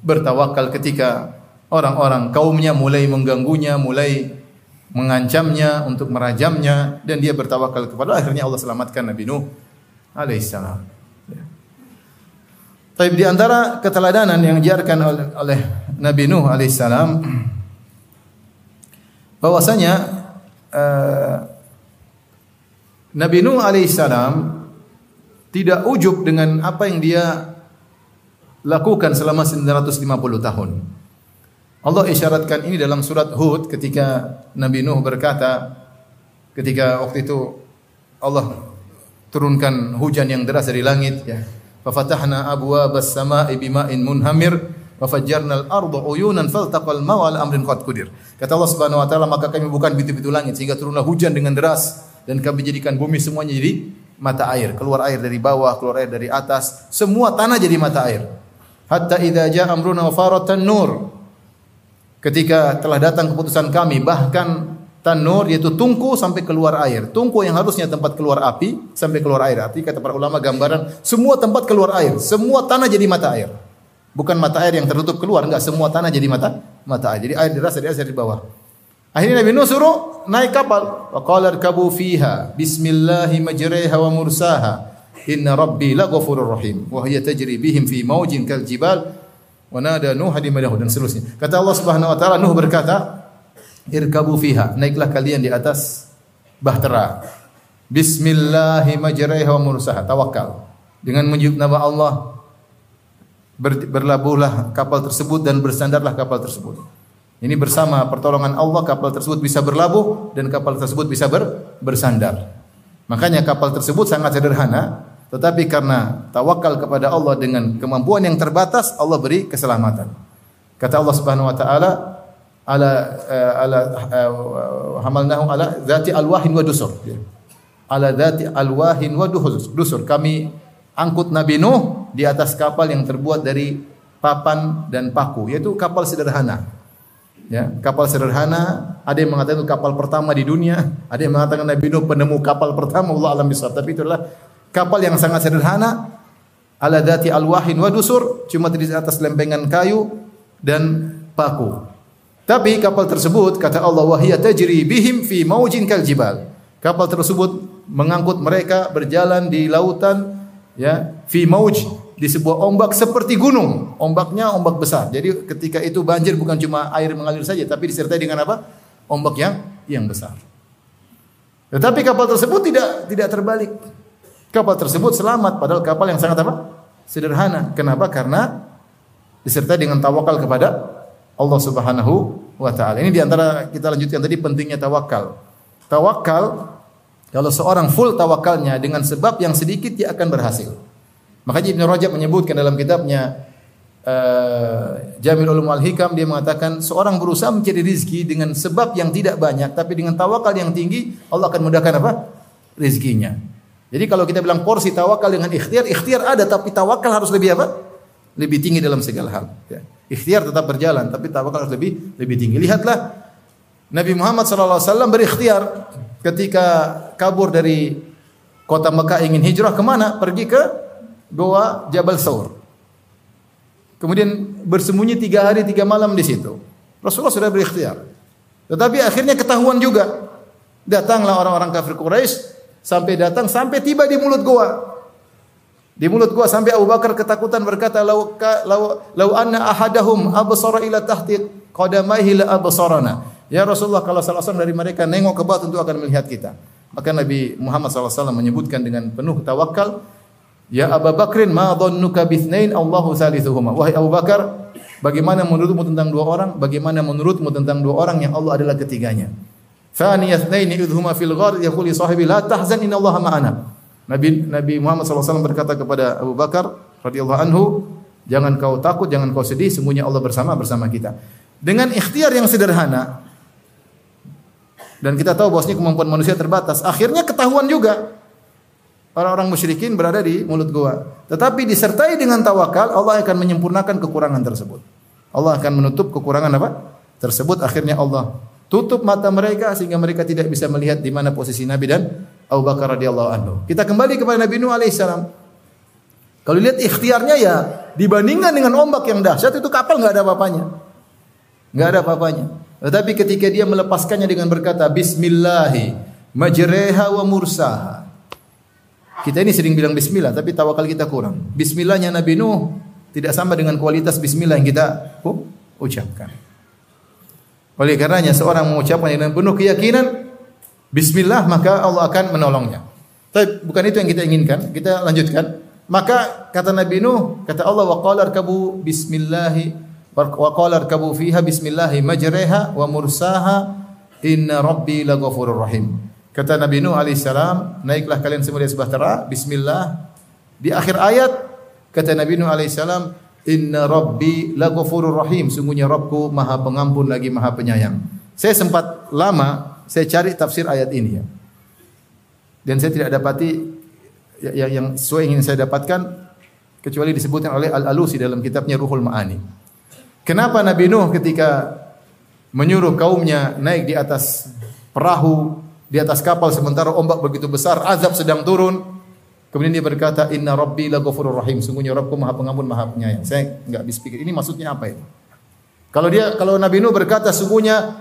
bertawakal ketika orang-orang kaumnya mulai mengganggunya, mulai mengancamnya untuk merajamnya dan dia bertawakal kepada akhirnya Allah selamatkan Nabi Nuh alaihissalam. Ya. Tapi di antara keteladanan yang diajarkan oleh, oleh Nabi Nuh alaihissalam bahwasanya eh, Nabi Nuh alaihissalam tidak ujub dengan apa yang dia lakukan selama 950 tahun. Allah isyaratkan ini dalam surat Hud ketika Nabi Nuh berkata ketika waktu itu Allah turunkan hujan yang deras dari langit ya. Fafatahna abwaabas samaa'i bima'in munhamir wa fajjarna al-ardha uyunan faltaqal ma'u ala amrin qad qudir. Kata Allah Subhanahu wa taala maka kami bukan pintu-pintu langit sehingga turunlah hujan dengan deras dan kami jadikan bumi semuanya jadi mata air, keluar air dari bawah, keluar air dari atas, semua tanah jadi mata air. Hatta idza jaa amruna wa faratan nur. Ketika telah datang keputusan kami bahkan tanur yaitu tungku sampai keluar air. Tungku yang harusnya tempat keluar api sampai keluar air. Arti kata para ulama gambaran semua tempat keluar air, semua tanah jadi mata air. Bukan mata air yang tertutup keluar, enggak semua tanah jadi mata mata air. Jadi air deras dari air dari bawah. Akhirnya Nabi Nuh suruh naik kapal. Wa qala irkabu fiha bismillahi majriha wa mursaha. Inna rabbi laghafurur rahim. Wa hiya tajri bihim fi maujin kal jibal. Wa nada Nuh di dan seterusnya. Kata Allah Subhanahu wa taala Nuh berkata, irkabu fiha. Naiklah kalian di atas bahtera. Bismillahi majraiha wa mursaha tawakal. Dengan menyebut nama Allah ber, berlabuhlah kapal tersebut dan bersandarlah kapal tersebut. Ini bersama pertolongan Allah kapal tersebut bisa berlabuh dan kapal tersebut bisa ber, bersandar. Makanya kapal tersebut sangat sederhana tetapi karena tawakal kepada Allah dengan kemampuan yang terbatas Allah beri keselamatan. Kata Allah Subhanahu wa taala ala uh, ala uh, hamalnahu ala dzati alwahin wa dusur. Ala dzati alwahin wa dusur. Kami angkut Nabi Nuh di atas kapal yang terbuat dari papan dan paku yaitu kapal sederhana. Ya kapal sederhana ada yang mengatakan itu kapal pertama di dunia ada yang mengatakan Nabi Nuh penemu kapal pertama Allah alam bisawab. Tapi itu adalah kapal yang sangat sederhana ala dzati alwahin wa dusur cuma di atas lempengan kayu dan paku tapi kapal tersebut kata Allah wahia tajri bihim fi maujin kal jibal. Kapal tersebut mengangkut mereka berjalan di lautan ya fi mauj di sebuah ombak seperti gunung. Ombaknya ombak besar. Jadi ketika itu banjir bukan cuma air mengalir saja tapi disertai dengan apa? Ombak yang yang besar. Tetapi kapal tersebut tidak tidak terbalik. Kapal tersebut selamat padahal kapal yang sangat apa? Sederhana. Kenapa? Karena disertai dengan tawakal kepada Allah Subhanahu wa taala. Ini di antara kita lanjutkan tadi pentingnya tawakal. Tawakal kalau seorang full tawakalnya dengan sebab yang sedikit dia akan berhasil. Makanya Ibnu Rajab menyebutkan dalam kitabnya uh, Jamil Ulum Al Hikam dia mengatakan seorang berusaha mencari rizki dengan sebab yang tidak banyak tapi dengan tawakal yang tinggi Allah akan mudahkan apa? rizkinya. Jadi kalau kita bilang porsi tawakal dengan ikhtiar, ikhtiar ada tapi tawakal harus lebih apa? Lebih tinggi dalam segala hal. Ya. Ikhtiar tetap berjalan, tapi tawakal harus lebih lebih tinggi. Lihatlah Nabi Muhammad SAW berikhtiar ketika kabur dari kota Mekah ingin hijrah ke mana? Pergi ke Goa Jabal Saur. Kemudian bersembunyi tiga hari tiga malam di situ. Rasulullah sudah berikhtiar. Tetapi akhirnya ketahuan juga. Datanglah orang-orang kafir Quraisy sampai datang sampai tiba di mulut goa. Di mulut gua sampai Abu Bakar ketakutan berkata, "Lau lau lau anna ahadahum absara ila tahti qadamaihi la absarana." Ya Rasulullah, kalau salah seorang dari mereka nengok ke bawah tentu akan melihat kita. Maka Nabi Muhammad SAW menyebutkan dengan penuh tawakal, Ya Abu Bakrin, ma dhannuka bithnain Allahu thalithuhuma. Wahai Abu Bakar, bagaimana menurutmu tentang dua orang? Bagaimana menurutmu tentang dua orang yang Allah adalah ketiganya? Thani yathnaini idhuma fil ghar yaqulu sahibi la tahzan inna Allah ma'ana. Nabi Nabi Muhammad SAW berkata kepada Abu Bakar radhiyallahu anhu, jangan kau takut, jangan kau sedih, sungguhnya Allah bersama bersama kita. Dengan ikhtiar yang sederhana dan kita tahu bahwasanya kemampuan manusia terbatas, akhirnya ketahuan juga orang-orang musyrikin berada di mulut gua. Tetapi disertai dengan tawakal, Allah akan menyempurnakan kekurangan tersebut. Allah akan menutup kekurangan apa? Tersebut akhirnya Allah tutup mata mereka sehingga mereka tidak bisa melihat di mana posisi Nabi dan Abu Bakar radhiyallahu anhu. Kita kembali kepada Nabi Nuh alaihissalam. Kalau lihat ikhtiarnya ya dibandingkan dengan ombak yang dahsyat itu kapal nggak ada apa-apanya. Nggak ada apa-apanya. Tetapi ketika dia melepaskannya dengan berkata Bismillahi majreha wa mursaha. Kita ini sering bilang Bismillah, tapi tawakal kita kurang. Bismillahnya Nabi Nuh tidak sama dengan kualitas Bismillah yang kita ucapkan. Oleh karenanya seorang mengucapkan dengan penuh keyakinan bismillah maka Allah akan menolongnya. Tapi bukan itu yang kita inginkan. Kita lanjutkan. Maka kata Nabi Nuh, kata Allah wa qala arkabu bismillahi wa qala arkabu fiha bismillahi majraha wa mursaha inna rabbi laghafurur rahim. Kata Nabi Nuh alaihissalam, naiklah kalian semua di sebelah tera, bismillah. Di akhir ayat kata Nabi Nuh alaihissalam, inna rabbi laghafurur rahim. Sungguhnya Rabbku Maha Pengampun lagi Maha Penyayang. Saya sempat lama saya cari tafsir ayat ini ya. Dan saya tidak dapati yang, ya, yang sesuai ingin saya dapatkan kecuali disebutkan oleh Al-Alusi dalam kitabnya Ruhul Ma'ani. Kenapa Nabi Nuh ketika menyuruh kaumnya naik di atas perahu, di atas kapal sementara ombak begitu besar, azab sedang turun. Kemudian dia berkata, "Inna Rabbi laghafurur rahim." Sungguhnya Rabbku Maha Pengampun, Maha Penyayang. Saya enggak bisa pikir ini maksudnya apa ini. Kalau dia kalau Nabi Nuh berkata sungguhnya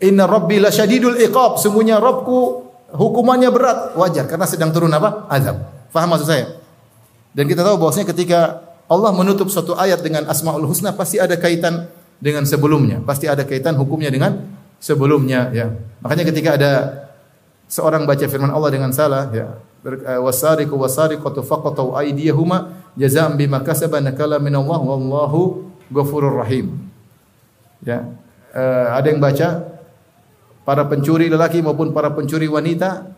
Inna Rabbi lasyadidul iqab, sungguhnya Rabbku hukumannya berat, wajar karena sedang turun apa? Azab. Faham maksud saya? Dan kita tahu bahwasanya ketika Allah menutup suatu ayat dengan Asmaul Husna pasti ada kaitan dengan sebelumnya, pasti ada kaitan hukumnya dengan sebelumnya ya. Makanya ketika ada seorang baca firman Allah dengan salah ya, jazaa'an bima kasaba nakala min Allah wallahu ghafurur rahim. Ya. Uh, ada yang baca para pencuri lelaki maupun para pencuri wanita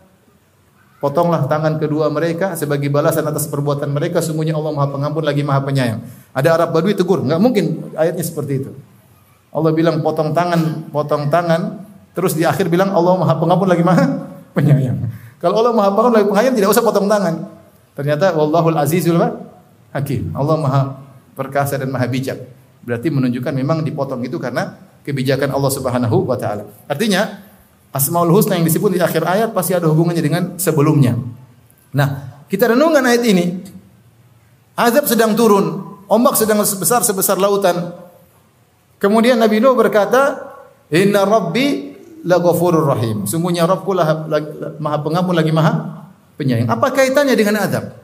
potonglah tangan kedua mereka sebagai balasan atas perbuatan mereka sungguhnya Allah Maha Pengampun lagi Maha Penyayang. Ada Arab Badui tegur, enggak mungkin ayatnya seperti itu. Allah bilang potong tangan, potong tangan, terus di akhir bilang Allah Maha Pengampun lagi Maha Penyayang. Kalau Allah Maha Pengampun lagi Penyayang tidak usah potong tangan. Ternyata Wallahul Azizul Hakim. Allah Maha perkasa dan Maha bijak. Berarti menunjukkan memang dipotong itu karena kebijakan Allah Subhanahu wa taala. Artinya Asmaul Husna yang disebut di akhir ayat pasti ada hubungannya dengan sebelumnya. Nah, kita renungkan ayat ini. Azab sedang turun, ombak sedang sebesar sebesar lautan. Kemudian Nabi Nuh berkata, "Inna Rabbi laghafurur rahim." Sungguhnya Rabbku lah, Maha Pengampun lagi Maha Penyayang. Apa kaitannya dengan azab?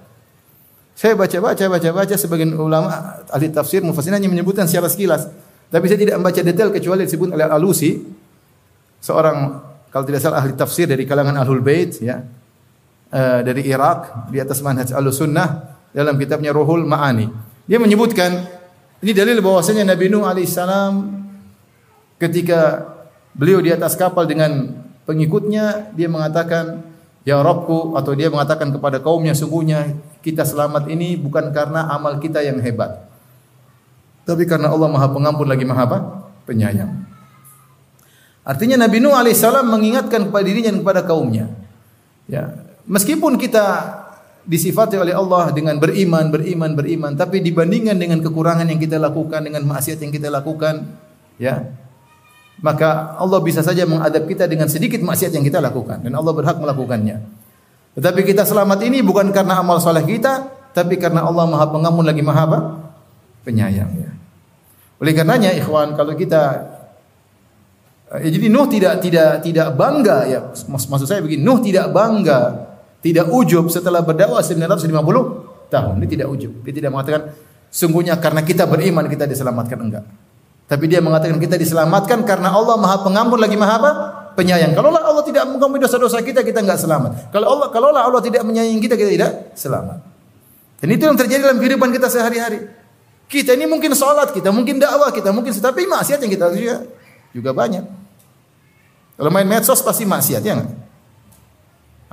Saya baca-baca baca-baca sebagian ulama ahli tafsir mufassir hanya menyebutkan secara sekilas. Tapi saya tidak membaca detail kecuali disebut oleh Al-Alusi seorang kalau tidak salah ahli tafsir dari kalangan Ahlul Bait ya. Uh, dari Irak di atas manhaj Ahlussunnah dalam kitabnya Ruhul Ma'ani. Dia menyebutkan ini dalil bahwasanya Nabi Nuh alaihissalam ketika beliau di atas kapal dengan pengikutnya dia mengatakan Ya Rabbku atau dia mengatakan kepada kaumnya sungguhnya kita selamat ini bukan karena amal kita yang hebat tapi karena Allah Maha Pengampun lagi Maha apa? Penyayang. Artinya Nabi Nuh alaihissalam mengingatkan kepada dirinya dan kepada kaumnya. Ya, meskipun kita disifati oleh Allah dengan beriman, beriman, beriman, tapi dibandingkan dengan kekurangan yang kita lakukan, dengan maksiat yang kita lakukan, ya, maka Allah bisa saja mengadab kita dengan sedikit maksiat yang kita lakukan dan Allah berhak melakukannya. Tetapi kita selamat ini bukan karena amal soleh kita, tapi karena Allah Maha Pengampun lagi Maha apa? Penyayang ya. Oleh karenanya ikhwan kalau kita ya, jadi Nuh tidak tidak tidak bangga ya maksud saya begini Nuh tidak bangga tidak ujub setelah berdakwah 950 tahun ini tidak ujub dia tidak mengatakan sungguhnya karena kita beriman kita diselamatkan enggak tapi dia mengatakan kita diselamatkan karena Allah Maha Pengampun lagi Maha apa? Penyayang. Kalau Allah tidak mengampuni dosa-dosa kita, kita enggak selamat. Kalau Allah kalau Allah tidak menyayangi kita, kita tidak selamat. Dan itu yang terjadi dalam kehidupan kita sehari-hari. Kita ini mungkin sholat, kita mungkin dakwah, kita mungkin tapi maksiat yang kita juga juga banyak. Kalau main medsos pasti maksiat ya enggak?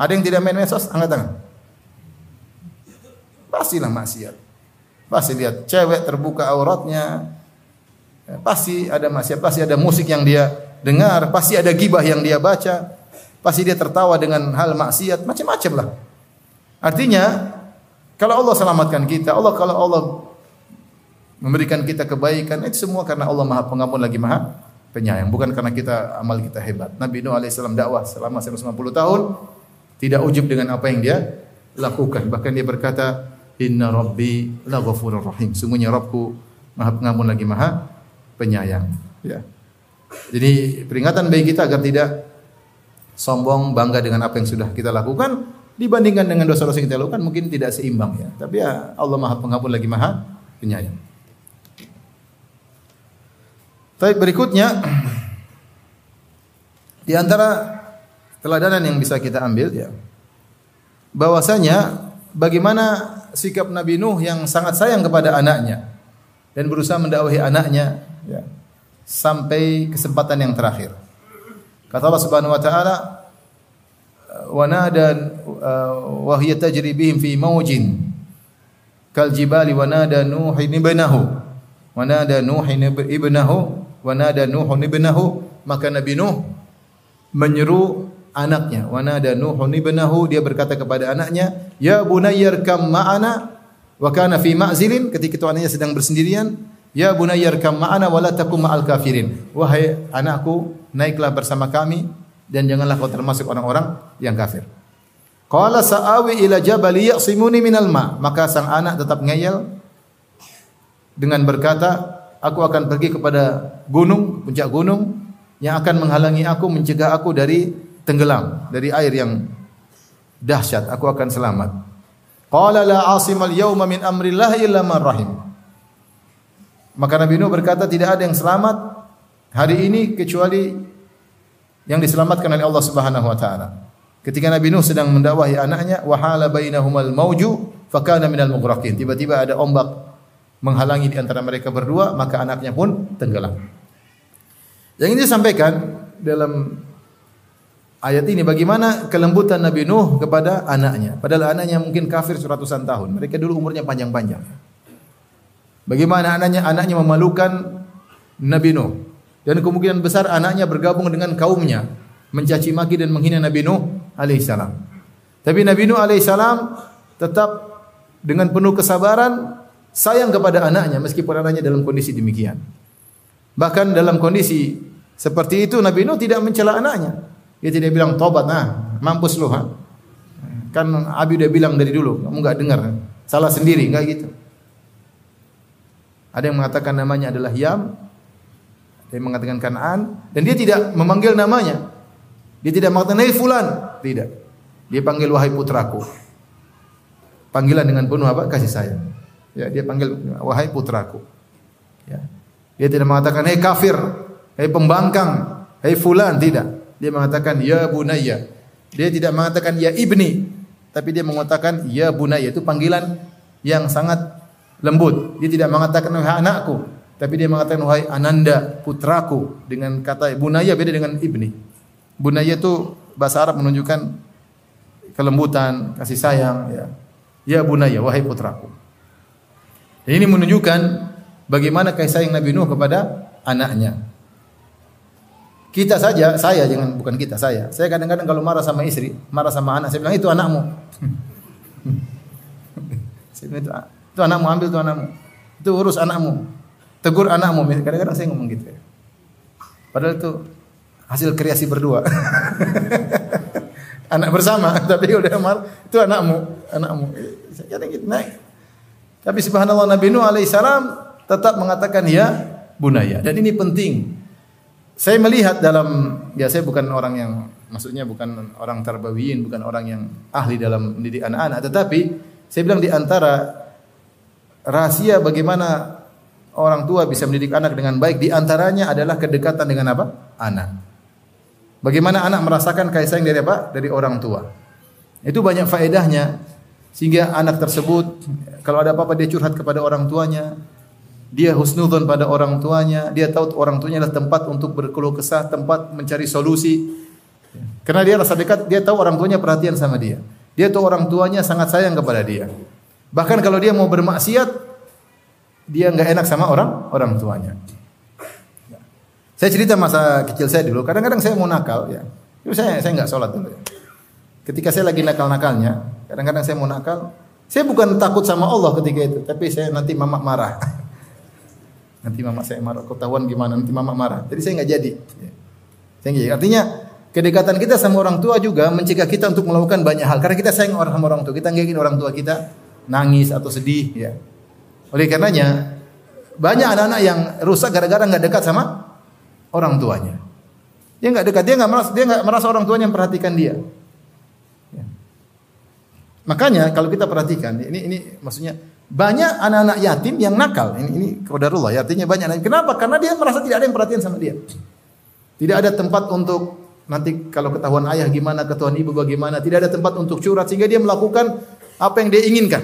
Ada yang tidak main medsos? Angkat tangan. Pastilah maksiat. Pasti lihat cewek terbuka auratnya. Ya, pasti ada maksiat, pasti ada musik yang dia dengar, pasti ada gibah yang dia baca, pasti dia tertawa dengan hal maksiat, macam-macam lah. Artinya, kalau Allah selamatkan kita, Allah kalau Allah memberikan kita kebaikan itu semua karena Allah Maha Pengampun lagi Maha Penyayang, bukan karena kita amal kita hebat. Nabi Nuh alaihissalam dakwah selama 150 tahun tidak ujub dengan apa yang dia lakukan. Bahkan dia berkata, "Inna Rabbi laghafurur rahim." Sungguhnya Rabbku Maha Pengampun lagi Maha Penyayang. Ya. Jadi peringatan bagi kita agar tidak sombong bangga dengan apa yang sudah kita lakukan dibandingkan dengan dosa-dosa yang kita lakukan mungkin tidak seimbang ya. Tapi ya Allah Maha Pengampun lagi Maha Penyayang. Tapi berikutnya di antara teladanan yang bisa kita ambil ya. Bahwasanya bagaimana sikap Nabi Nuh yang sangat sayang kepada anaknya dan berusaha mendakwahi anaknya ya, sampai kesempatan yang terakhir. Kata Allah Subhanahu wa taala wa nada wa hiya tajri bihim fi mawjin kal jibali wa nada nuh ibnahu wa nada nuh ibnahu wa nada nuh ibnahu maka Nabi Nuh menyeru anaknya wa nada nuh ibnahu dia berkata kepada anaknya ya bunayyar kam ma'ana wa kana fi ma'zilin ketika itu anaknya sedang bersendirian ya bunayyar kam ma'ana wa takum ma'al kafirin wahai anakku naiklah bersama kami dan janganlah kau termasuk orang-orang yang kafir Qala sa'awi ila jabali ya'simuni minal ma. Maka sang anak tetap ngeyel dengan berkata, aku akan pergi kepada gunung, puncak gunung yang akan menghalangi aku, mencegah aku dari tenggelam, dari air yang dahsyat. Aku akan selamat. Qala la asimal yawma min amrillah illa man rahim. Maka Nabi Nuh berkata tidak ada yang selamat hari ini kecuali yang diselamatkan oleh Allah Subhanahu wa taala. Ketika Nabi Nuh sedang mendakwahi anaknya, wahala bainahumal mauju fakana minal mughraqin. Tiba-tiba ada ombak menghalangi di antara mereka berdua, maka anaknya pun tenggelam. Yang ini disampaikan dalam ayat ini bagaimana kelembutan Nabi Nuh kepada anaknya. Padahal anaknya mungkin kafir seratusan tahun. Mereka dulu umurnya panjang-panjang. Bagaimana anaknya anaknya memalukan Nabi Nuh. Dan kemungkinan besar anaknya bergabung dengan kaumnya mencaci maki dan menghina Nabi Nuh alaihissalam. Tapi Nabi Nuh alaihissalam tetap dengan penuh kesabaran sayang kepada anaknya meskipun anaknya dalam kondisi demikian. Bahkan dalam kondisi seperti itu Nabi Nuh tidak mencela anaknya. Dia tidak bilang tobat, nah mampus lu ha. Kan Abi udah bilang dari dulu, kamu enggak dengar. Salah sendiri, enggak gitu. Ada yang mengatakan namanya adalah Yam, ada yang mengatakan Kanaan, dan dia tidak memanggil namanya. Dia tidak mengatakan, "Hei fulan." Tidak. Dia panggil wahai putraku. Panggilan dengan penuh apa? Kasih sayang. Ya, dia panggil wahai putraku. Ya. Dia tidak mengatakan, "Hei kafir." "Hei pembangkang." "Hei fulan." Tidak. Dia mengatakan, "Ya bunayya." Dia tidak mengatakan ya ibni, tapi dia mengatakan ya bunayya. Itu panggilan yang sangat lembut. Dia tidak mengatakan wahai anakku, tapi dia mengatakan wahai ananda, putraku dengan kata bunayya beda dengan ibni. Bunaya itu bahasa Arab menunjukkan kelembutan, kasih sayang ya. Ya bunaya, wahai putraku. Dan ini menunjukkan bagaimana kasih sayang Nabi Nuh kepada anaknya. Kita saja, saya jangan bukan kita, saya. Saya kadang-kadang kalau marah sama istri, marah sama anak, saya bilang itu anakmu. saya bilang itu, itu anakmu, ambil itu anakmu. Itu urus anakmu. Tegur anakmu. Kadang-kadang saya ngomong gitu ya. Padahal itu hasil kreasi berdua. Anak bersama, tapi udah mar itu anakmu, anakmu. Kadang gitu naik. Tapi subhanallah Nabi Nuh alaihissalam tetap mengatakan ya bunaya. Dan ini penting. Saya melihat dalam ya saya bukan orang yang maksudnya bukan orang tarbawiyin, bukan orang yang ahli dalam mendidik anak-anak, tetapi saya bilang di antara rahasia bagaimana orang tua bisa mendidik anak dengan baik di antaranya adalah kedekatan dengan apa? Anak. Bagaimana anak merasakan kasih sayang dari apa? Dari orang tua. Itu banyak faedahnya sehingga anak tersebut kalau ada apa-apa dia curhat kepada orang tuanya, dia husnudzon pada orang tuanya, dia tahu orang tuanya adalah tempat untuk berkeluh kesah, tempat mencari solusi. Karena dia rasa dekat, dia tahu orang tuanya perhatian sama dia. Dia tahu orang tuanya sangat sayang kepada dia. Bahkan kalau dia mau bermaksiat, dia nggak enak sama orang orang tuanya. Saya cerita masa kecil saya dulu. Kadang-kadang saya mau nakal, ya. Itu saya saya nggak sholat dulu. Ya. Ketika saya lagi nakal-nakalnya, kadang-kadang saya mau nakal. Saya bukan takut sama Allah ketika itu, tapi saya nanti mama marah. nanti mama saya marah, ketahuan gimana? Nanti mama marah. Jadi saya nggak jadi. Ya. Saya. Artinya kedekatan kita sama orang tua juga mencegah kita untuk melakukan banyak hal. Karena kita sayang orang sama orang tua. Kita nggak ingin orang tua kita nangis atau sedih. Ya. Oleh karenanya banyak anak-anak yang rusak gara-gara nggak dekat sama orang tuanya. Dia nggak dekat, dia nggak merasa dia nggak merasa orang tuanya memperhatikan dia. Ya. Makanya kalau kita perhatikan, ini ini maksudnya banyak anak-anak yatim yang nakal. Ini ini qadarullah, ya, artinya banyak. Kenapa? Karena dia merasa tidak ada yang perhatian sama dia. Tidak ada tempat untuk nanti kalau ketahuan ayah gimana, ketahuan ibu bagaimana, tidak ada tempat untuk curhat sehingga dia melakukan apa yang dia inginkan.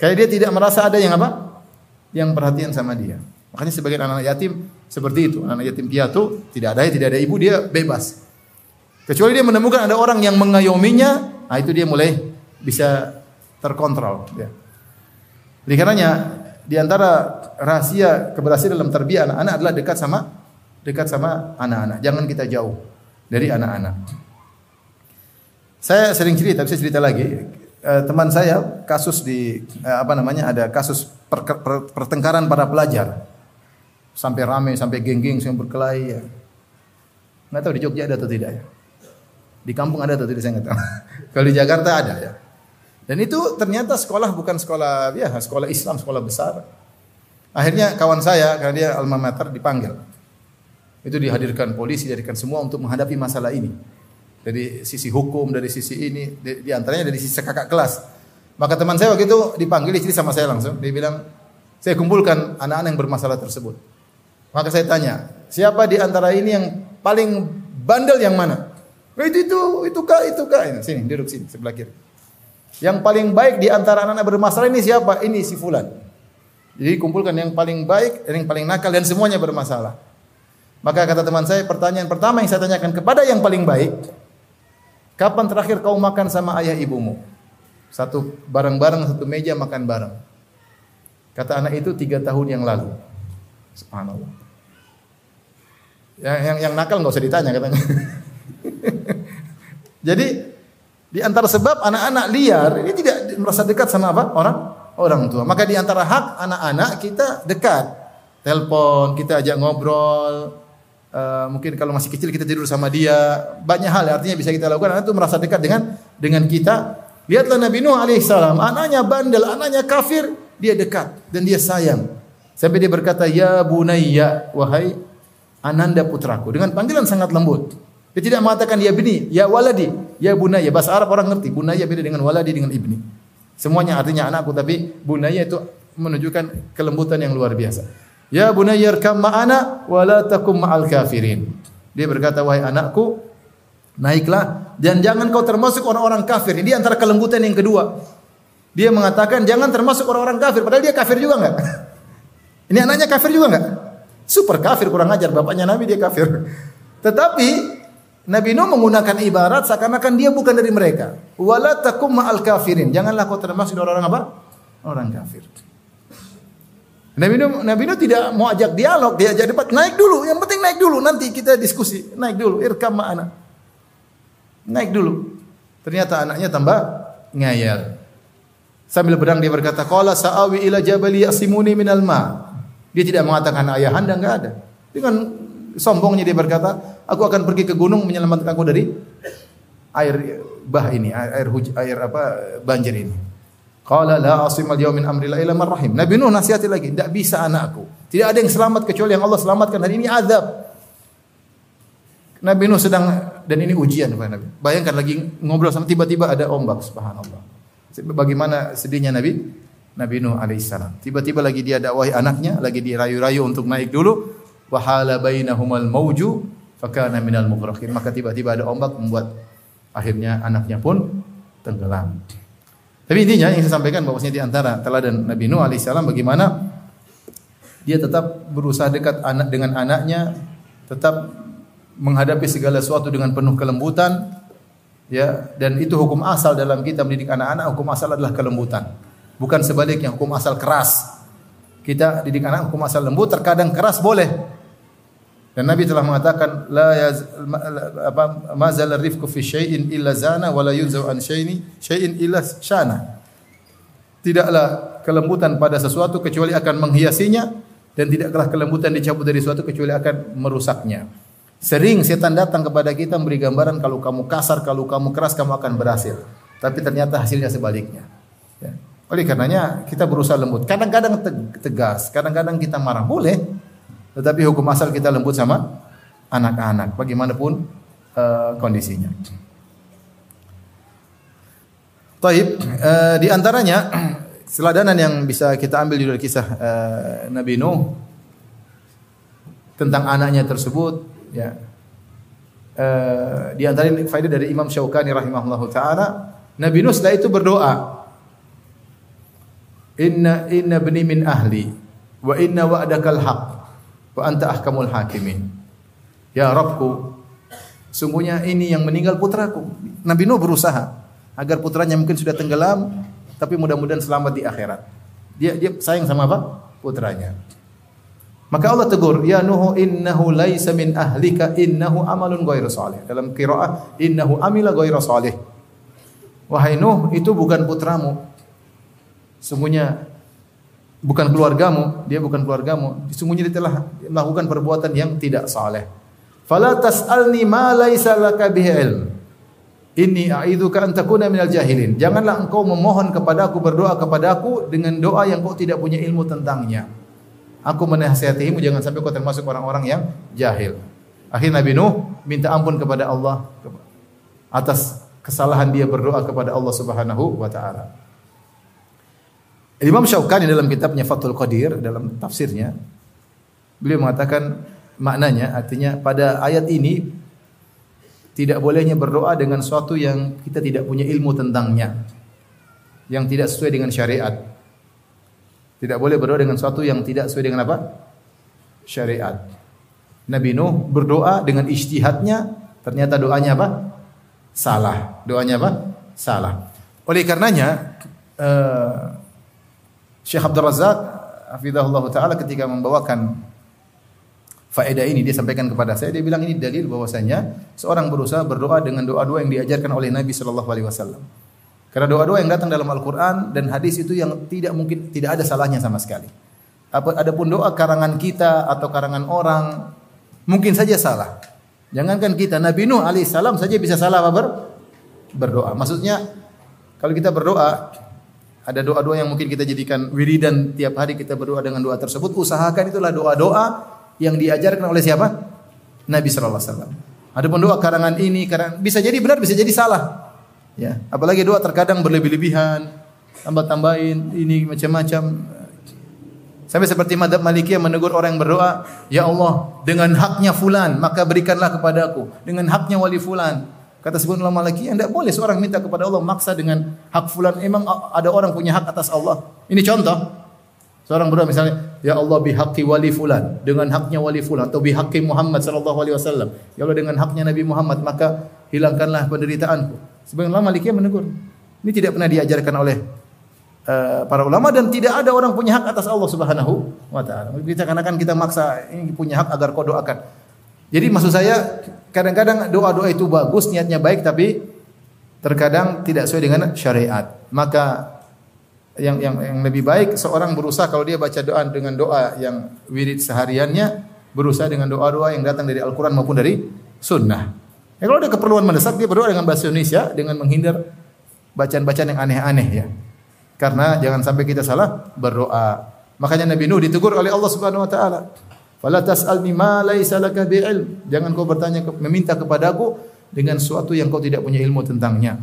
Kayak dia tidak merasa ada yang apa? Yang perhatian sama dia. Makanya sebagian anak yatim seperti itu, anak yatim piatu, tidak ada tidak ada ibu, dia bebas. Kecuali dia menemukan ada orang yang mengayominya, nah itu dia mulai bisa terkontrol. Ya. Oleh karenanya di antara rahasia keberhasilan dalam terbiak anak-anak adalah dekat sama dekat sama anak-anak. Jangan kita jauh dari anak-anak. Saya sering cerita, saya cerita lagi. Eh, teman saya kasus di eh, apa namanya ada kasus per, per, pertengkaran para pelajar sampai rame sampai geng-geng yang berkelahi ya. Nggak tahu di Jogja ada atau tidak ya. Di kampung ada atau tidak saya nggak tahu. Kalau di Jakarta ada ya. Dan itu ternyata sekolah bukan sekolah ya sekolah Islam, sekolah besar. Akhirnya kawan saya karena dia alma mater dipanggil. Itu dihadirkan polisi, dihadirkan semua untuk menghadapi masalah ini. Dari sisi hukum, dari sisi ini, di, di antaranya dari sisi kakak kelas. Maka teman saya waktu itu dipanggil istri sama saya langsung. Dia bilang, saya kumpulkan anak-anak yang bermasalah tersebut. Maka saya tanya, siapa di antara ini yang paling bandel yang mana? Oh, itu itu itu kak itu kak. Ini, sini duduk sini sebelah kiri. Yang paling baik di antara anak-anak bermasalah ini siapa? Ini si fulan. Jadi kumpulkan yang paling baik, yang paling nakal dan semuanya bermasalah. Maka kata teman saya, pertanyaan pertama yang saya tanyakan kepada yang paling baik, kapan terakhir kau makan sama ayah ibumu? Satu bareng-bareng, satu meja makan bareng. Kata anak itu tiga tahun yang lalu. Subhanallah. Yang, yang, yang nakal nggak usah ditanya katanya. Jadi di antara sebab anak-anak liar ini tidak merasa dekat sama apa? Orang? Orang tua. Maka di antara hak anak-anak kita dekat. Telepon, kita ajak ngobrol, Uh, mungkin kalau masih kecil kita tidur sama dia. Banyak hal artinya bisa kita lakukan. Anak itu merasa dekat dengan dengan kita. Lihatlah Nabi Nuh alaihissalam anaknya bandel anaknya kafir. Dia dekat dan dia sayang. Sampai dia berkata ya bunayya wahai ananda putraku. Dengan panggilan sangat lembut dia tidak mengatakan ya bini ya waladi ya bunayya bahasa Arab orang ngerti bunayya beda dengan waladi dengan ibni semuanya artinya anakku tapi bunayya itu menunjukkan kelembutan yang luar biasa Ya bunayya arkam ma'ana wa la takum ma'al kafirin. Dia berkata, wahai anakku, naiklah dan jangan kau termasuk orang-orang kafir. Ini antara kelembutan yang kedua. Dia mengatakan jangan termasuk orang-orang kafir, padahal dia kafir juga enggak? Ini anaknya kafir juga enggak? Super kafir kurang ajar bapaknya Nabi dia kafir. Tetapi Nabi Nuh menggunakan ibarat seakan-akan dia bukan dari mereka. Wala takum ma'al kafirin. Janganlah kau termasuk orang-orang apa? Orang kafir. Nabi Nuh, Nabi Nuh tidak mau ajak dialog, dia ajak debat. Naik dulu, yang penting naik dulu. Nanti kita diskusi. Naik dulu, irkam anak. Naik dulu. Ternyata anaknya tambah ngayal. Sambil pedang dia berkata, "Qala sa'awi ila jabali yasimuni minal ma." Dia tidak mengatakan ayah anda enggak ada. Dengan sombongnya dia berkata, "Aku akan pergi ke gunung menyelamatkan aku dari air bah ini, air huj, air apa banjir ini." Qala la asimal yaumin amri la illa rahim. Nabi Nuh nasihati lagi, tidak bisa anakku. Tidak ada yang selamat kecuali yang Allah selamatkan hari ini azab. Nabi Nuh sedang dan ini ujian kepada Nabi. Bayangkan lagi ngobrol sama tiba-tiba ada ombak subhanallah. Bagaimana sedihnya Nabi Nabi Nuh alaihissalam. Tiba-tiba lagi dia dakwahi anaknya, lagi dirayu-rayu untuk naik dulu. Wahala bainahumal mauju fakana minal mughraqin. Maka tiba-tiba ada ombak membuat akhirnya anaknya pun tenggelam. Tapi intinya yang saya sampaikan bahwasanya di antara teladan Nabi Nuh alaihissalam bagaimana dia tetap berusaha dekat anak dengan anaknya, tetap menghadapi segala sesuatu dengan penuh kelembutan, ya dan itu hukum asal dalam kita mendidik anak-anak hukum asal adalah kelembutan bukan sebaliknya hukum asal keras kita didik anak hukum asal lembut terkadang keras boleh dan Nabi telah mengatakan la yaz, apa mazal rifqu fi syai'in illa zana wa la yunzu an syai'in syai'in illa syana. Tidaklah kelembutan pada sesuatu kecuali akan menghiasinya dan tidaklah kelembutan dicabut dari sesuatu kecuali akan merusaknya. Sering setan datang kepada kita memberi gambaran kalau kamu kasar, kalau kamu keras kamu akan berhasil. Tapi ternyata hasilnya sebaliknya. Ya. Oleh karenanya kita berusaha lembut. Kadang-kadang tegas, kadang-kadang kita marah. Boleh, tetapi hukum asal kita lembut sama anak-anak, bagaimanapun uh, kondisinya. Taib, uh, di antaranya seladanan yang bisa kita ambil dari kisah uh, Nabi Nuh tentang anaknya tersebut, ya. eh, di antara faedah dari Imam Syaukani rahimahullahu taala, Nabi Nuh setelah itu berdoa, Inna inna bani min ahli wa inna wa'dakal haq wa anta ahkamul hakimin. Ya Rabbku, sungguhnya ini yang meninggal putraku. Nabi Nuh berusaha agar putranya mungkin sudah tenggelam tapi mudah-mudahan selamat di akhirat. Dia dia sayang sama apa? Putranya. Maka Allah tegur, "Ya Nuh, innahu laisa min ahlika, innahu amalun ghairu salih." Dalam qiraah, "Innahu amila ghairu salih." Wahai Nuh, itu bukan putramu. Sungguhnya bukan keluargamu, dia bukan keluargamu. Sungguhnya dia telah melakukan perbuatan yang tidak saleh. Fala tas'alni ma laisa laka bihi ilm. Inni a'idzuka an takuna minal jahilin. Janganlah engkau memohon kepadaku berdoa kepadaku dengan doa yang kau tidak punya ilmu tentangnya. Aku menasihatimu jangan sampai kau termasuk orang-orang yang jahil. Akhirnya Nabi Nuh minta ampun kepada Allah atas kesalahan dia berdoa kepada Allah Subhanahu wa taala. Imam Syaukani dalam kitabnya Fathul Qadir dalam tafsirnya beliau mengatakan maknanya artinya pada ayat ini tidak bolehnya berdoa dengan sesuatu yang kita tidak punya ilmu tentangnya yang tidak sesuai dengan syariat. Tidak boleh berdoa dengan sesuatu yang tidak sesuai dengan apa? Syariat. Nabi Nuh berdoa dengan ijtihadnya ternyata doanya apa? Salah. Doanya apa? Salah. Oleh karenanya uh, Syekh Abdul Razak hafizahullah taala ketika membawakan faedah ini dia sampaikan kepada saya dia bilang ini dalil bahwasanya seorang berusaha berdoa dengan doa-doa yang diajarkan oleh Nabi sallallahu alaihi wasallam. Karena doa-doa yang datang dalam Al-Qur'an dan hadis itu yang tidak mungkin tidak ada salahnya sama sekali. Apa adapun doa karangan kita atau karangan orang mungkin saja salah. Jangankan kita Nabi Nuh alaihissalam saja bisa salah apa ber, berdoa. Maksudnya kalau kita berdoa ada doa-doa yang mungkin kita jadikan wiridan tiap hari kita berdoa dengan doa tersebut usahakan itulah doa-doa yang diajarkan oleh siapa? Nabi sallallahu alaihi wasallam. Adapun doa karangan ini karangan bisa jadi benar bisa jadi salah. Ya, apalagi doa terkadang berlebih-lebihan, tambah-tambahin ini macam-macam. Sampai seperti madhab Malikiyah menegur orang yang berdoa, Ya Allah, dengan haknya fulan, maka berikanlah kepadaku. Dengan haknya wali fulan. Kata sebuah ulama lagi, tidak boleh seorang minta kepada Allah maksa dengan hak fulan. Emang ada orang punya hak atas Allah. Ini contoh. Seorang berdoa misalnya, Ya Allah bihaqi wali fulan, dengan haknya wali fulan atau bihaqi Muhammad sallallahu alaihi wasallam. Ya Allah dengan haknya Nabi Muhammad, maka hilangkanlah penderitaanku. Sebagian ulama Malikiyah menegur. Ini tidak pernah diajarkan oleh uh, para ulama dan tidak ada orang punya hak atas Allah Subhanahu wa taala. Kita kan kita maksa ini punya hak agar kau doakan. Jadi maksud saya kadang-kadang doa-doa itu bagus, niatnya baik tapi terkadang tidak sesuai dengan syariat. Maka yang yang yang lebih baik seorang berusaha kalau dia baca doa dengan doa yang wirid sehariannya berusaha dengan doa-doa yang datang dari Al-Qur'an maupun dari sunnah. Ya, kalau ada keperluan mendesak dia berdoa dengan bahasa Indonesia dengan menghindar bacaan-bacaan yang aneh-aneh ya. Karena jangan sampai kita salah berdoa. Makanya Nabi Nuh ditegur oleh Allah Subhanahu wa taala. Fala tas'alni ma laisa laka bi'ilm. Jangan kau bertanya meminta kepadaku dengan sesuatu yang kau tidak punya ilmu tentangnya.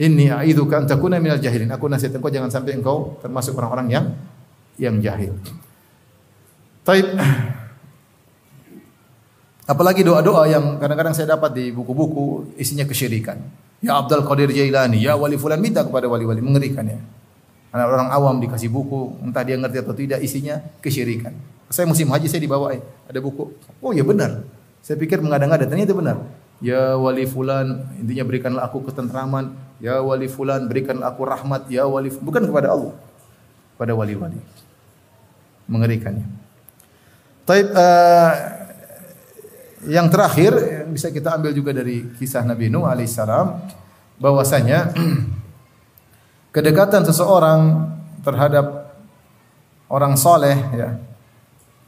Inni a'idzuka an takuna minal jahilin. Aku nasihat engkau jangan sampai engkau termasuk orang-orang yang yang jahil. Taib. Apalagi doa-doa yang kadang-kadang saya dapat di buku-buku isinya kesyirikan. Ya Abdul Qadir Jailani, ya wali fulan minta kepada wali-wali mengerikan ya. Anak orang awam dikasih buku, entah dia ngerti atau tidak isinya kesyirikan. Saya musim haji saya dibawain, ada buku. Oh ya benar. Saya pikir mengada-ngada, ternyata benar. Ya wali fulan, intinya berikanlah aku ketentraman. Ya wali fulan, berikanlah aku rahmat. Ya wali bukan kepada Allah. Pada wali-wali. Mengerikannya. Taib uh, yang terakhir yang bisa kita ambil juga dari kisah Nabi Nuh alaihissalam bahwasanya kedekatan seseorang terhadap orang soleh ya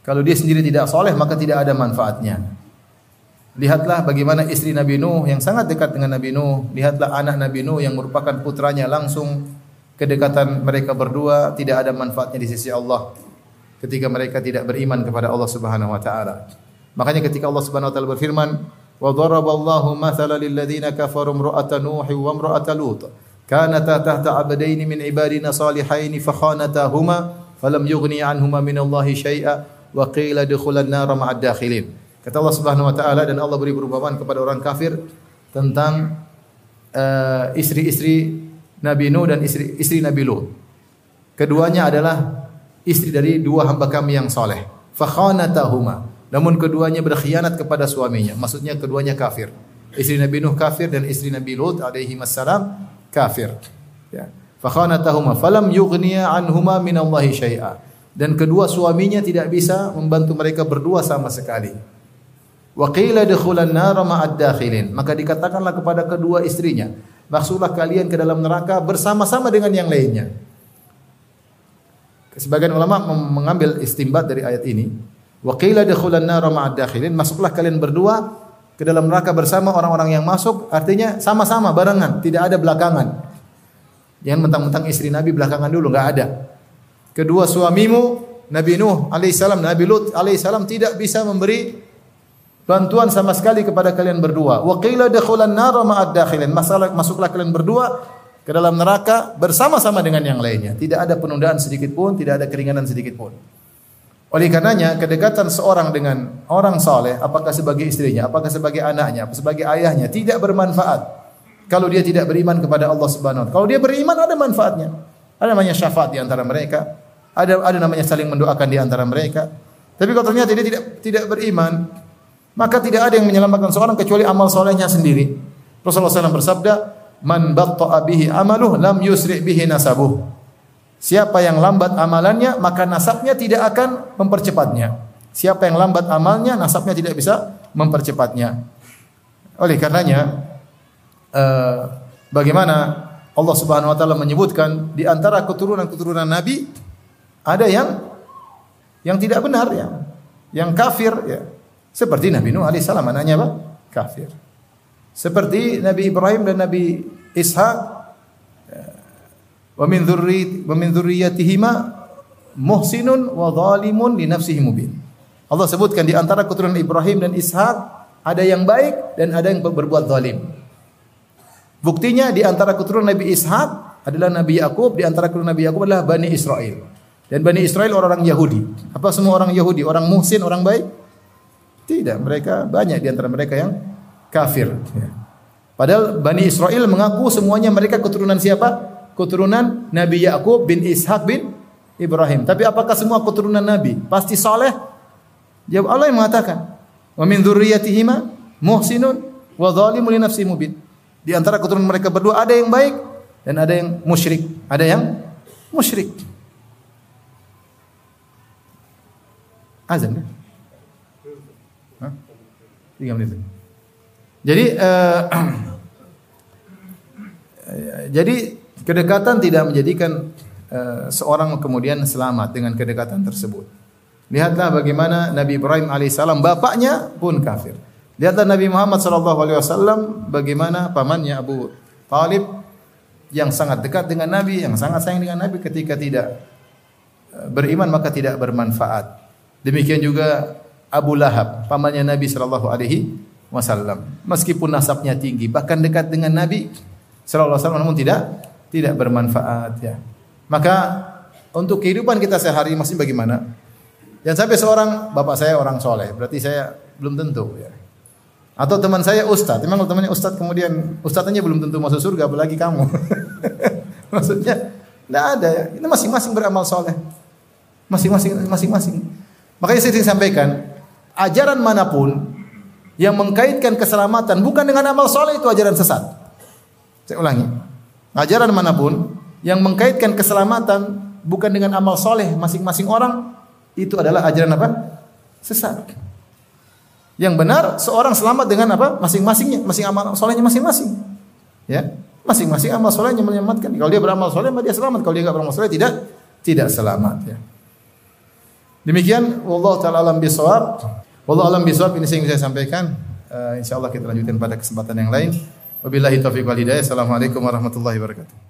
kalau dia sendiri tidak soleh maka tidak ada manfaatnya Lihatlah bagaimana istri Nabi Nuh yang sangat dekat dengan Nabi Nuh. Lihatlah anak Nabi Nuh yang merupakan putranya langsung. Kedekatan mereka berdua tidak ada manfaatnya di sisi Allah ketika mereka tidak beriman kepada Allah Subhanahu wa taala. Makanya ketika Allah Subhanahu wa taala berfirman, "Wa daraballahu mathalan lil ladzina kafaru imra'ata Nuh wa imra'ata Lut. Kanata tahta 'abdaini min ibadina salihain fa khanatahuma falam yughni 'anhuma wa qila dukhulan nar ma'ad dakhilin." Kata Allah Subhanahu wa taala dan Allah beri perumpamaan kepada orang kafir tentang uh, istri-istri Nabi Nuh dan istri istri Nabi Lut. Keduanya adalah istri dari dua hamba kami yang soleh. Fakhanatahuma. Namun keduanya berkhianat kepada suaminya. Maksudnya keduanya kafir. Istri Nabi Nuh kafir dan istri Nabi Lut alaihi wassalam kafir. Ya. Fakhanatahuma falam yughniya anhuma minallahi syai'a. Dan kedua suaminya tidak bisa membantu mereka berdua sama sekali. Wa qila dukhulan nar. Maka dikatakanlah kepada kedua istrinya, masuklah kalian ke dalam neraka bersama-sama dengan yang lainnya. Sebagian ulama mengambil istimbat dari ayat ini. Wa qila dukhulan nar ma'ad. Masuklah kalian berdua ke dalam neraka bersama orang-orang yang masuk, artinya sama-sama barengan, tidak ada belakangan. Jangan mentang-mentang istri Nabi belakangan dulu, enggak ada. Kedua suamimu, Nabi Nuh alaihissalam, Nabi Lut alaihissalam tidak bisa memberi bantuan sama sekali kepada kalian berdua. Wa qila dakhulan nar ma'ad. Masalah masuklah kalian berdua ke dalam neraka bersama-sama dengan yang lainnya. Tidak ada penundaan sedikit pun, tidak ada keringanan sedikit pun. Oleh karenanya kedekatan seorang dengan orang saleh, apakah sebagai istrinya, apakah sebagai anaknya, apakah sebagai ayahnya, tidak bermanfaat kalau dia tidak beriman kepada Allah Subhanahu wa Kalau dia beriman ada manfaatnya. Ada namanya syafaat di antara mereka, ada ada namanya saling mendoakan di antara mereka. Tapi kalau ternyata dia tidak tidak beriman, maka tidak ada yang menyelamatkan seorang kecuali amal solehnya sendiri. Rasulullah SAW bersabda, "Man batta'a bihi amaluh lam yusri' bihi nasabuh." Siapa yang lambat amalannya, maka nasabnya tidak akan mempercepatnya. Siapa yang lambat amalnya, nasabnya tidak bisa mempercepatnya. Oleh karenanya, uh, bagaimana Allah Subhanahu wa taala menyebutkan di antara keturunan-keturunan Nabi ada yang yang tidak benar ya, yang kafir ya. Seperti Nabi Nuh alaihissalam anaknya apa? Kafir. Seperti Nabi Ibrahim dan Nabi Ishak dzurri wa min dzurriyyatihima muhsinun wa zalimun li nafsihi mubin. Allah sebutkan di antara keturunan Ibrahim dan Ishak ada yang baik dan ada yang berbuat zalim. Buktinya di antara keturunan Nabi Ishak adalah Nabi Yakub, di antara keturunan Nabi Yakub adalah Bani Israel. Dan Bani Israel orang-orang Yahudi. Apa semua orang Yahudi? Orang muhsin, orang baik? Tidak, mereka banyak di antara mereka yang kafir. Ya. Padahal Bani Israel mengaku semuanya mereka keturunan siapa? Keturunan Nabi Yakub bin Ishak bin Ibrahim. Tapi apakah semua keturunan Nabi pasti soleh? Jawab Allah yang mengatakan, "Wa min dzurriyyatihima muhsinun wa dzalimun li nafsihi mubin." Di antara keturunan mereka berdua ada yang baik dan ada yang musyrik, ada yang musyrik. Azan ya? Tiga menit. Jadi uh, jadi kedekatan tidak menjadikan uh, seorang kemudian selamat dengan kedekatan tersebut. Lihatlah bagaimana Nabi Ibrahim alaihissalam bapaknya pun kafir. Lihatlah Nabi Muhammad sallallahu alaihi wasallam bagaimana pamannya Abu Talib yang sangat dekat dengan Nabi, yang sangat sayang dengan Nabi ketika tidak eh, beriman maka tidak bermanfaat. Demikian juga Abu Lahab, pamannya Nabi sallallahu alaihi wasallam. Meskipun nasabnya tinggi, bahkan dekat dengan Nabi sallallahu alaihi wasallam namun tidak tidak bermanfaat ya. Maka untuk kehidupan kita sehari masih bagaimana? Jangan sampai seorang bapak saya orang soleh, berarti saya belum tentu ya. Atau teman saya ustadz, memang temannya ustadz kemudian ustadznya belum tentu masuk surga, apalagi kamu. Maksudnya tidak ada ya. Ini masing-masing beramal soleh. Masing-masing masing-masing. Makanya saya sering sampaikan, ajaran mana pun yang mengkaitkan keselamatan bukan dengan amal soleh itu ajaran sesat. Saya ulangi. Ajaran mana pun yang mengkaitkan keselamatan bukan dengan amal soleh masing-masing orang itu adalah ajaran apa? Sesat. Yang benar seorang selamat dengan apa? Masing-masingnya, masing amal solehnya masing-masing. Ya, masing-masing amal solehnya menyelamatkan. Kalau dia beramal soleh, dia selamat. Kalau dia tidak beramal soleh, tidak tidak selamat. Ya. Demikian, Allah taala alam bisawab. Wallahu alam bisawab ini yang saya sampaikan. Uh, insyaallah kita lanjutkan pada kesempatan yang lain. Wabillahi taufiq wal hidayah. Assalamualaikum warahmatullahi wabarakatuh.